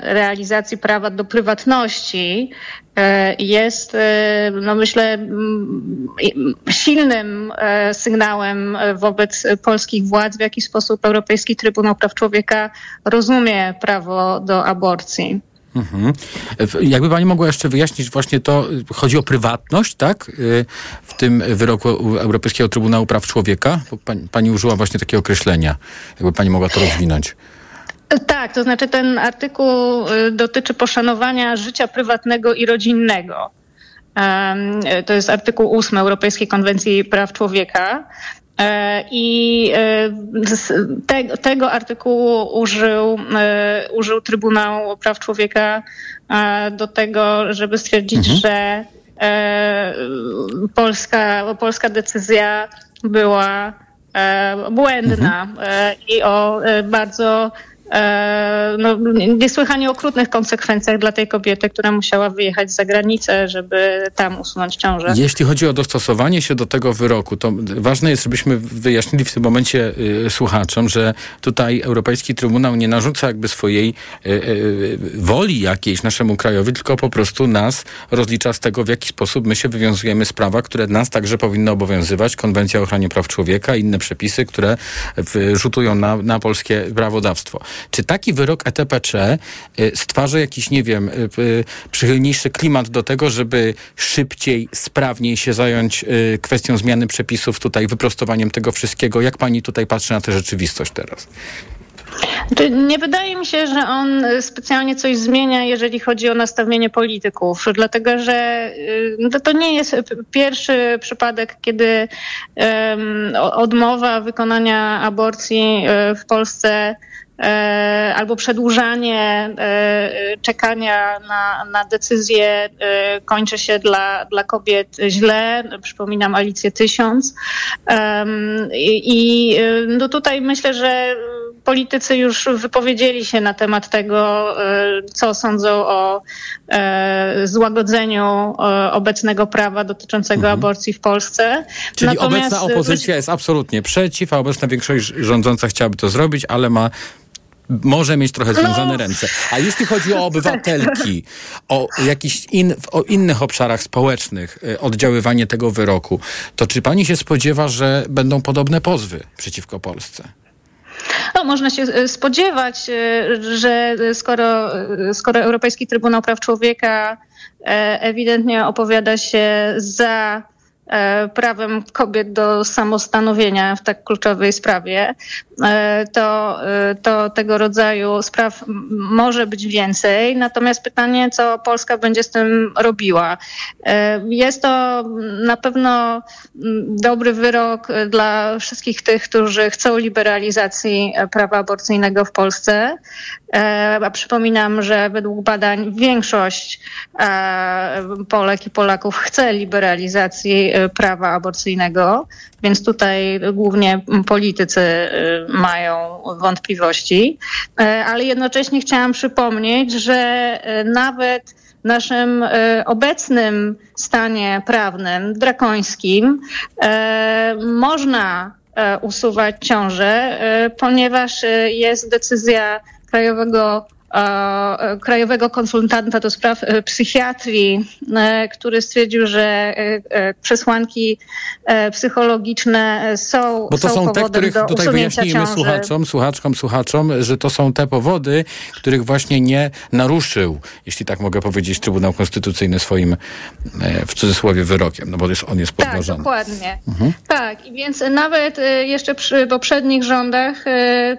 realizacji prawa do prywatności, E, jest, e, no myślę, silnym e, sygnałem wobec polskich władz, w jaki sposób Europejski Trybunał Praw Człowieka rozumie prawo do aborcji. Mhm. Jakby pani mogła jeszcze wyjaśnić właśnie to, chodzi o prywatność, tak? W tym wyroku Europejskiego Trybunału Praw Człowieka? Pani, pani użyła właśnie takiego określenia. Jakby pani mogła to rozwinąć. Tak, to znaczy ten artykuł y, dotyczy poszanowania życia prywatnego i rodzinnego. To jest artykuł 8 Europejskiej Konwencji Praw Człowieka. E, I e, te, tego artykułu użył, e, użył Trybunał Praw Człowieka do tego, żeby stwierdzić, mhm. że polska, polska decyzja była błędna mhm. i o bardzo no, niesłychanie okrutnych konsekwencjach dla tej kobiety, która musiała wyjechać za granicę, żeby tam usunąć ciążę. Jeśli chodzi o dostosowanie się do tego wyroku, to ważne jest, żebyśmy wyjaśnili w tym momencie y, słuchaczom, że tutaj Europejski Trybunał nie narzuca jakby swojej y, y, woli jakiejś naszemu krajowi, tylko po prostu nas rozlicza z tego, w jaki sposób my się wywiązujemy z prawa, które nas także powinno obowiązywać. Konwencja o ochronie praw człowieka, inne przepisy, które rzutują na, na polskie prawodawstwo. Czy taki wyrok ETPC y, stwarza jakiś, nie wiem, y, y, przychylniejszy klimat do tego, żeby szybciej, sprawniej się zająć kwestią zmiany przepisów, tutaj wyprostowaniem tego wszystkiego? Jak pani tutaj patrzy na tę rzeczywistość teraz? Nie wydaje mi się, że on specjalnie coś zmienia, jeżeli chodzi o nastawienie polityków, dlatego że to nie jest pierwszy przypadek, kiedy odmowa wykonania aborcji w Polsce albo przedłużanie e, czekania na, na decyzję e, kończy się dla, dla kobiet źle. Przypominam Alicję Tysiąc. I no tutaj myślę, że politycy już wypowiedzieli się na temat tego, co sądzą o złagodzeniu obecnego prawa dotyczącego mhm. aborcji w Polsce. Czyli Natomiast... obecna opozycja jest absolutnie przeciw, a obecna większość rządząca chciałaby to zrobić, ale ma może mieć trochę związane no. ręce. A jeśli chodzi o *laughs* obywatelki, o jakichś in, o innych obszarach społecznych y, oddziaływanie tego wyroku, to czy pani się spodziewa, że będą podobne pozwy przeciwko Polsce? No, można się y, spodziewać, y, że skoro, skoro Europejski Trybunał Praw Człowieka ewidentnie opowiada się za prawem kobiet do samostanowienia w tak kluczowej sprawie, e, to, e, to tego rodzaju spraw może być więcej. Natomiast pytanie, co Polska będzie z tym robiła. Jest to na pewno dobry wyrok dla wszystkich tych, którzy chcą liberalizacji prawa aborcyjnego w Polsce. A przypominam, że według badań większość Polek i Polaków chce liberalizacji prawa aborcyjnego, więc tutaj głównie politycy mają wątpliwości, ale jednocześnie chciałam przypomnieć, że nawet w naszym obecnym stanie prawnym, drakońskim, można usuwać ciążę, ponieważ jest decyzja Krajowego E, krajowego konsultanta do spraw e, psychiatrii, e, który stwierdził, że przesłanki psychologiczne są Bo to są, są te, których tutaj wyjaśnijmy ciąży. słuchaczom, słuchaczkom, słuchaczom, że to są te powody, których właśnie nie naruszył, jeśli tak mogę powiedzieć, Trybunał Konstytucyjny swoim w cudzysłowie wyrokiem, no bo jest, on jest podważony. Tak, dokładnie. Mhm. Tak, i więc nawet jeszcze przy poprzednich rządach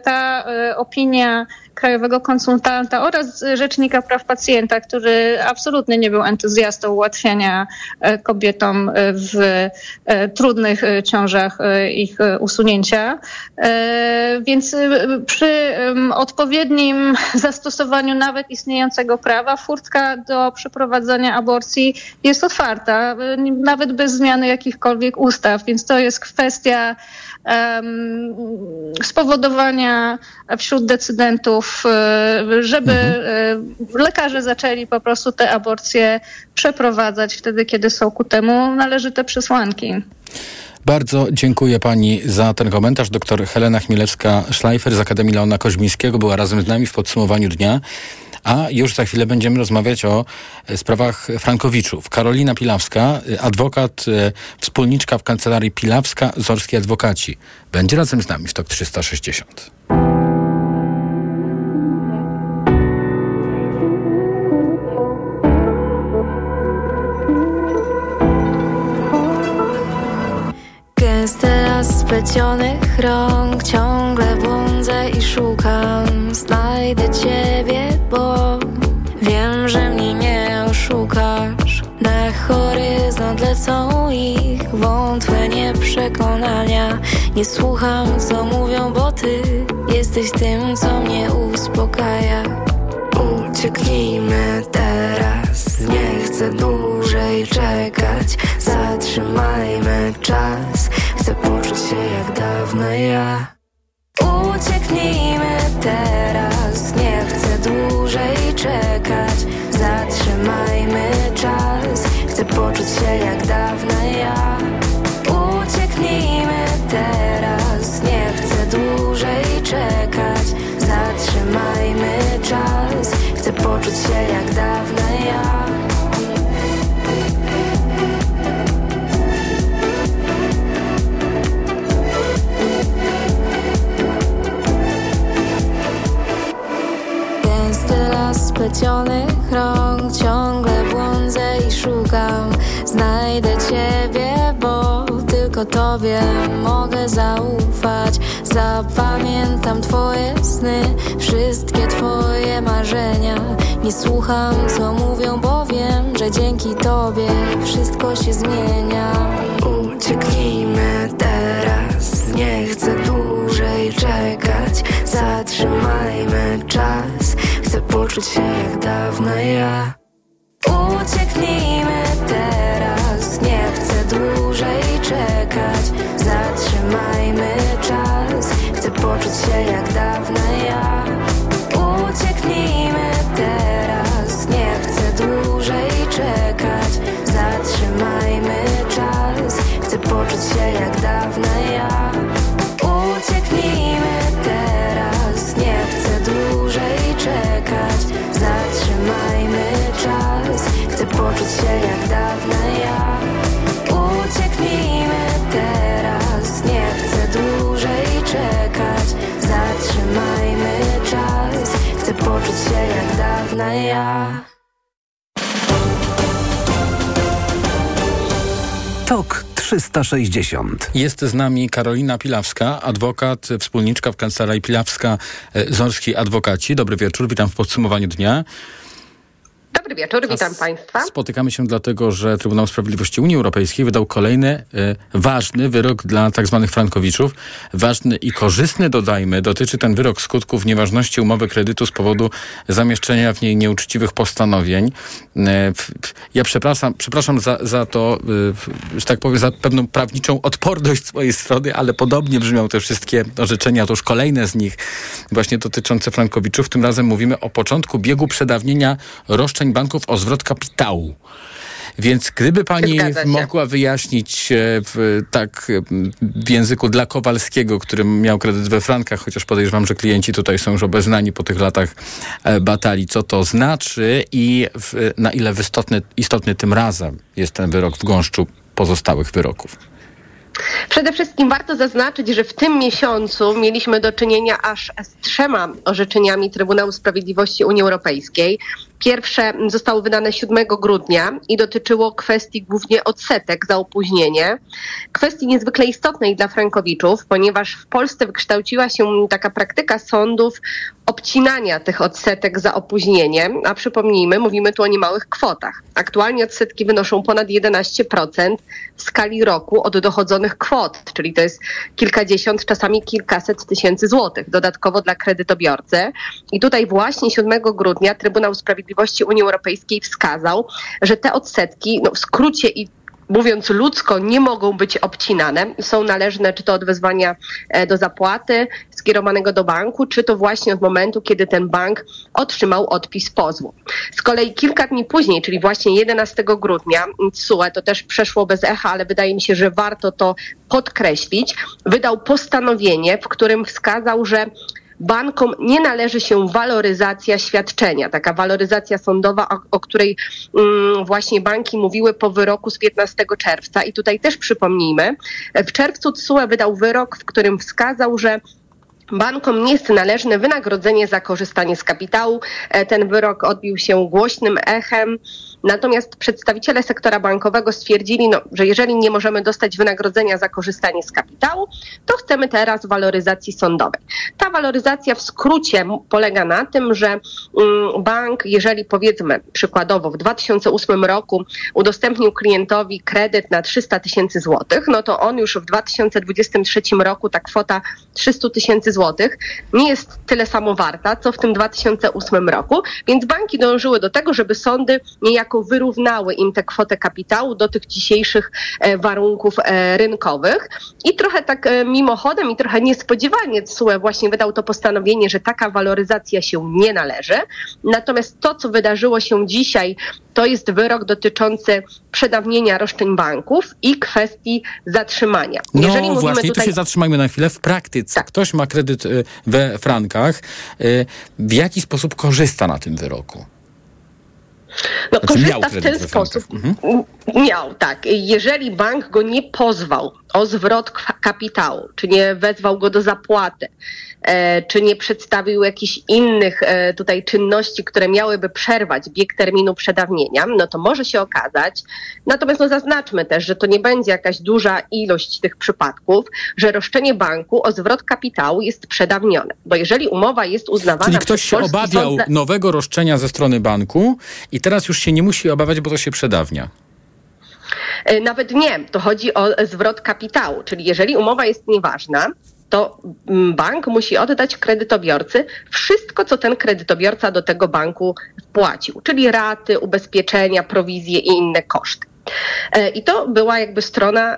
ta opinia krajowego konsultanta oraz rzecznika praw pacjenta, który absolutnie nie był entuzjastą ułatwiania e, kobietom e, w e, trudnych ciążach ich usunięcia. Więc przy odpowiednim zastosowaniu nawet istniejącego prawa furtka do przeprowadzenia aborcji jest otwarta, nawet bez zmiany jakichkolwiek ustaw. Więc to jest kwestia spowodowania wśród decydentów, e, żeby mhm. E, lekarze zaczęli po prostu te aborcje przeprowadzać wtedy, kiedy są ku temu należyte przesłanki. Bardzo dziękuję pani za ten komentarz. Doktor Helena Chmielewska-Schleifer z Akademii Leona Koźmińskiego była razem z nami w podsumowaniu dnia. A już za chwilę będziemy rozmawiać o e, sprawach Frankowiczów. Karolina Pilawska, e, adwokat, e, wspólniczka w kancelarii Pilawska, Zorski Adwokaci. Będzie razem z nami w TOK 360. Gęsty las splecionych rąk Ciągle błądzę i szukam Znajdę ciebie, bo Wiem, że mnie nie oszukasz. Na horyzont lecą ich Wątłe nieprzekonania. Nie słucham, co mówią, bo ty Jesteś tym, co mnie uspokaja. Ucieknijmy teraz Nie chcę dłużej czekać. Zatrzymajmy czas Chcę poczuć się jak dawno ja. Ucieknijmy teraz Nie dłużej czekać. Zatrzymajmy czas. Chcę poczuć się jak dawno ja. Ucieknijmy teraz. Nie chcę dłużej czekać. Zatrzymajmy czas. Chcę poczuć się jak dawno ja splecionych rąk Ciągle błądzę i szukam. Znajdę Ciebie, bo tylko Tobie mogę zaufać. Zapamiętam Twoje sny, wszystkie Twoje marzenia. Nie słucham, co mówią, bo wiem, że dzięki Tobie wszystko się zmienia. Ucieknijmy teraz, poczuć się jak dawno ja. Ucieknijmy 360. Jest z nami Karolina Pilawska, adwokat, wspólniczka w kancelarii Pilawska, e, Zorski Adwokaci. Dobry wieczór, witam w podsumowaniu dnia. Dobry wieczór, witam Państwa. Spotykamy się dlatego, że Trybunał Sprawiedliwości Unii Europejskiej wydał kolejny y, ważny wyrok dla tak zwanych frankowiczów. Ważny i korzystny, dodajmy, dotyczy ten wyrok skutków nieważności umowy kredytu z powodu zamieszczenia w niej nieuczciwych postanowień. Y, ja przepraszam, przepraszam za, za to, y, że tak powiem, za pewną prawniczą odporność z mojej strony, ale podobnie brzmią te wszystkie orzeczenia, to już kolejne z nich właśnie dotyczące frankowiczów. Tym razem mówimy o początku biegu przedawnienia roszczeń banków o zwrot kapitału. Więc gdyby pani mogła wyjaśnić e, w, tak w języku dla Kowalskiego, który miał kredyt we frankach, chociaż podejrzewam, że klienci tutaj są już obeznani po tych latach e, batalii, co to znaczy i w, na ile istotny, istotny tym razem jest ten wyrok w gąszczu pozostałych wyroków. Przede wszystkim warto zaznaczyć, że w tym miesiącu mieliśmy do czynienia aż z trzema orzeczeniami Trybunału Sprawiedliwości Unii Europejskiej. Pierwsze zostało wydane 7 grudnia i dotyczyło kwestii głównie odsetek za opóźnienie. Kwestii niezwykle istotnej dla frankowiczów, ponieważ w Polsce wykształciła się taka praktyka sądów obcinania tych odsetek za opóźnienie, a przypomnijmy, mówimy tu o niemałych kwotach. Aktualnie odsetki wynoszą ponad 11% w skali roku od dochodzonych kwot, czyli to jest kilkadziesiąt, czasami kilkaset tysięcy złotych dodatkowo dla kredytobiorcy. I tutaj właśnie 7 grudnia Trybunał Sprawiedliwości Unii Europejskiej wskazał, że te odsetki no w skrócie i mówiąc ludzko, nie mogą być obcinane. Są należne czy to od wezwania e, do zapłaty skierowanego do banku, czy to właśnie od momentu, kiedy ten bank otrzymał odpis pozwu. Z kolei kilka dni później, czyli właśnie 11 grudnia, TSUE, to też przeszło bez echa, ale wydaje mi się, że warto to podkreślić, wydał postanowienie, w którym wskazał, że bankom nie należy się waloryzacja świadczenia, taka waloryzacja sądowa, o, o której mm, właśnie banki mówiły po wyroku z 15 czerwca. I tutaj też przypomnijmy, w czerwcu TSUE wydał wyrok, w którym wskazał, że Bankom nie jest należne wynagrodzenie za korzystanie z kapitału. E, ten wyrok odbił się głośnym echem. Natomiast przedstawiciele sektora bankowego stwierdzili, no, że jeżeli nie możemy dostać wynagrodzenia za korzystanie z kapitału, to chcemy teraz waloryzacji sądowej. Ta waloryzacja w skrócie polega na tym, że mm, bank, jeżeli powiedzmy przykładowo w 2008 roku udostępnił klientowi kredyt na 300 tysięcy złotych, no to on już w 2023 roku ta kwota 300 tysięcy złotych nie jest tyle samo warta, co w tym 2008 roku, więc banki dążyły do tego, żeby sądy niejako wyrównały im tę kwotę kapitału do tych dzisiejszych e, warunków e, rynkowych. I trochę tak e, mimochodem i trochę niespodziewanie TSUE właśnie wydał to postanowienie, że taka waloryzacja się nie należy. Natomiast to, co wydarzyło się dzisiaj, to jest wyrok dotyczący przedawnienia roszczeń banków i kwestii zatrzymania. No Jeżeli właśnie, tutaj... tu się zatrzymajmy na chwilę. W praktyce tak. ktoś ma kredyt y, we frankach. Y, w jaki sposób korzysta na tym wyroku? No, znaczy, korzysta w ten sposób. Mhm. Miał, tak. Jeżeli bank go nie pozwał o zwrot kapitału, czy nie wezwał go do zapłaty, e, czy nie przedstawił jakichś innych e, tutaj czynności, które miałyby przerwać bieg terminu przedawnienia, no to może się okazać. Natomiast no zaznaczmy też, że to nie będzie jakaś duża ilość tych przypadków, że roszczenie banku o zwrot kapitału jest przedawnione. Bo jeżeli umowa jest uznawana Czyli ktoś się obawiał nowego roszczenia ze strony banku i teraz już się nie musi obawiać, bo to się przedawnia. E, nawet nie, to chodzi o zwrot kapitału, czyli jeżeli umowa jest nieważna, to mm, bank musi oddać kredytobiorcy wszystko, co ten kredytobiorca do tego banku wpłacił, czyli raty, ubezpieczenia, prowizje i inne koszty. E, I to była jakby strona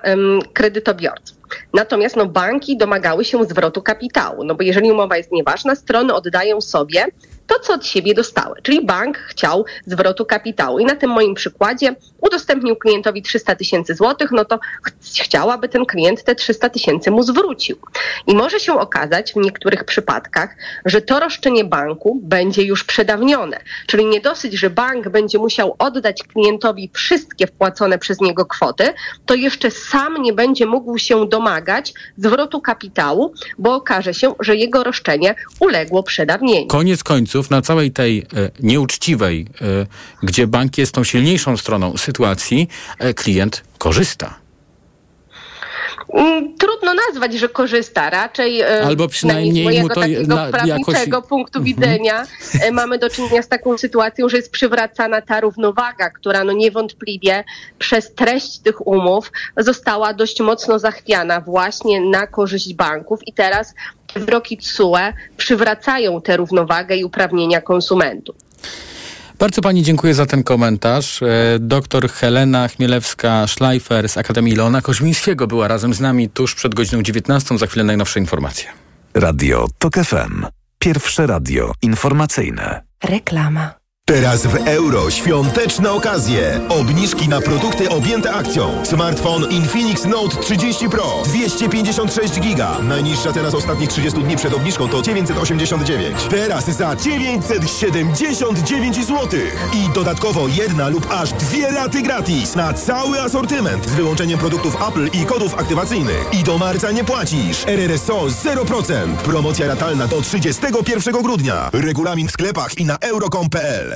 kredytobiorców. Natomiast no, banki domagały się zwrotu kapitału, no bo jeżeli umowa jest nieważna, strony oddają sobie to, co od siebie dostały. Czyli bank chciał zwrotu kapitału. I na tym moim przykładzie udostępnił klientowi 300 tysięcy złotych, no to ch chciałaby ten klient te 300 tysięcy mu zwrócił. I może się okazać w niektórych przypadkach, że to roszczenie banku będzie już przedawnione. Czyli nie dosyć, że bank będzie musiał oddać klientowi wszystkie wpłacone przez niego kwoty, to jeszcze sam nie będzie mógł się domagać zwrotu kapitału, bo okaże się, że jego roszczenie uległo przedawnieniu. Koniec końców na całej tej e, nieuczciwej, e, gdzie bank jest tą silniejszą stroną sytuacji, e, klient korzysta. Mm, Trudno nazwać, że korzysta. Raczej e, Albo przynajmniej z mojego mu to takiego na- prawniczego jakoś- punktu Mhm. widzenia e, mamy do czynienia z taką sytuacją, że jest przywracana ta równowaga, która no niewątpliwie przez treść tych umów została dość mocno zachwiana właśnie na korzyść banków i teraz te wyroki TSUE przywracają tę równowagę i uprawnienia konsumentów. Bardzo Pani dziękuję za ten komentarz. E, Doktor Helena Chmielewska-Schleifer z Akademii Leona Koźmińskiego była razem z nami tuż przed godziną 19. Za chwilę najnowsze informacje. Radio TOK FM. Pierwsze radio informacyjne. Reklama. Teraz w euro świąteczne okazje. Obniżki na produkty objęte akcją. Smartfon Infinix Note 30 Pro 256 giga. Najniższa teraz ostatnich 30 dni przed obniżką to 989. Teraz za 979 zł. I dodatkowo jedna lub aż dwie raty gratis na cały asortyment z wyłączeniem produktów Apple i kodów aktywacyjnych. I do marca nie płacisz. RRSO 0%. Promocja ratalna do 31 grudnia. Regulamin w sklepach i na euro.com.pl.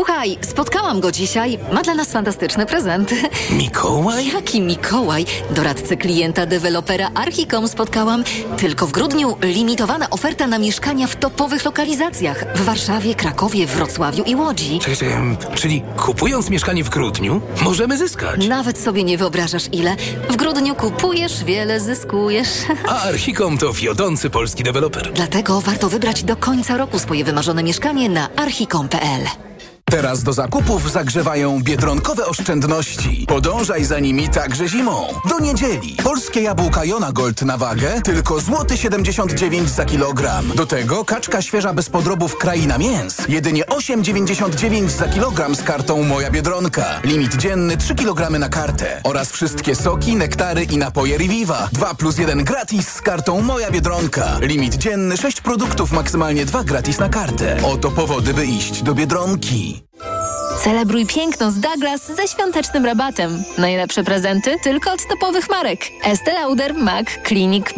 Słuchaj, spotkałam go dzisiaj. Ma dla nas fantastyczny prezent. *laughs* Mikołaj? Jaki Mikołaj? Doradcę klienta dewelopera Archicom spotkałam. Tylko w grudniu limitowana oferta na mieszkania w topowych lokalizacjach. W Warszawie, Krakowie, Wrocławiu i Łodzi. Czekaj, czekaj, czyli kupując mieszkanie w grudniu możemy zyskać. Nawet sobie nie wyobrażasz ile. W grudniu kupujesz, wiele zyskujesz. *laughs* A Archicom to wiodący polski deweloper. Dlatego warto wybrać do końca roku swoje wymarzone mieszkanie na archicom.pl. Teraz do zakupów zagrzewają biedronkowe oszczędności. Podążaj za nimi także zimą. Do niedzieli. Polskie jabłka Jona Gold na wagę tylko złoty 79 za kilogram. Do tego kaczka świeża bez podrobów Kraina Mięs. Jedynie 8,99 za kilogram z kartą Moja Biedronka. Limit dzienny 3 kg na kartę. Oraz wszystkie soki, nektary i napoje Reviva. 2 plus 1 gratis z kartą Moja Biedronka. Limit dzienny 6 produktów, maksymalnie 2 gratis na kartę. Oto powody, by iść do Biedronki. Celebruj piękno z Douglas ze świątecznym rabatem. Najlepsze prezenty tylko od topowych marek. Estée Lauder, MAC, Clinique,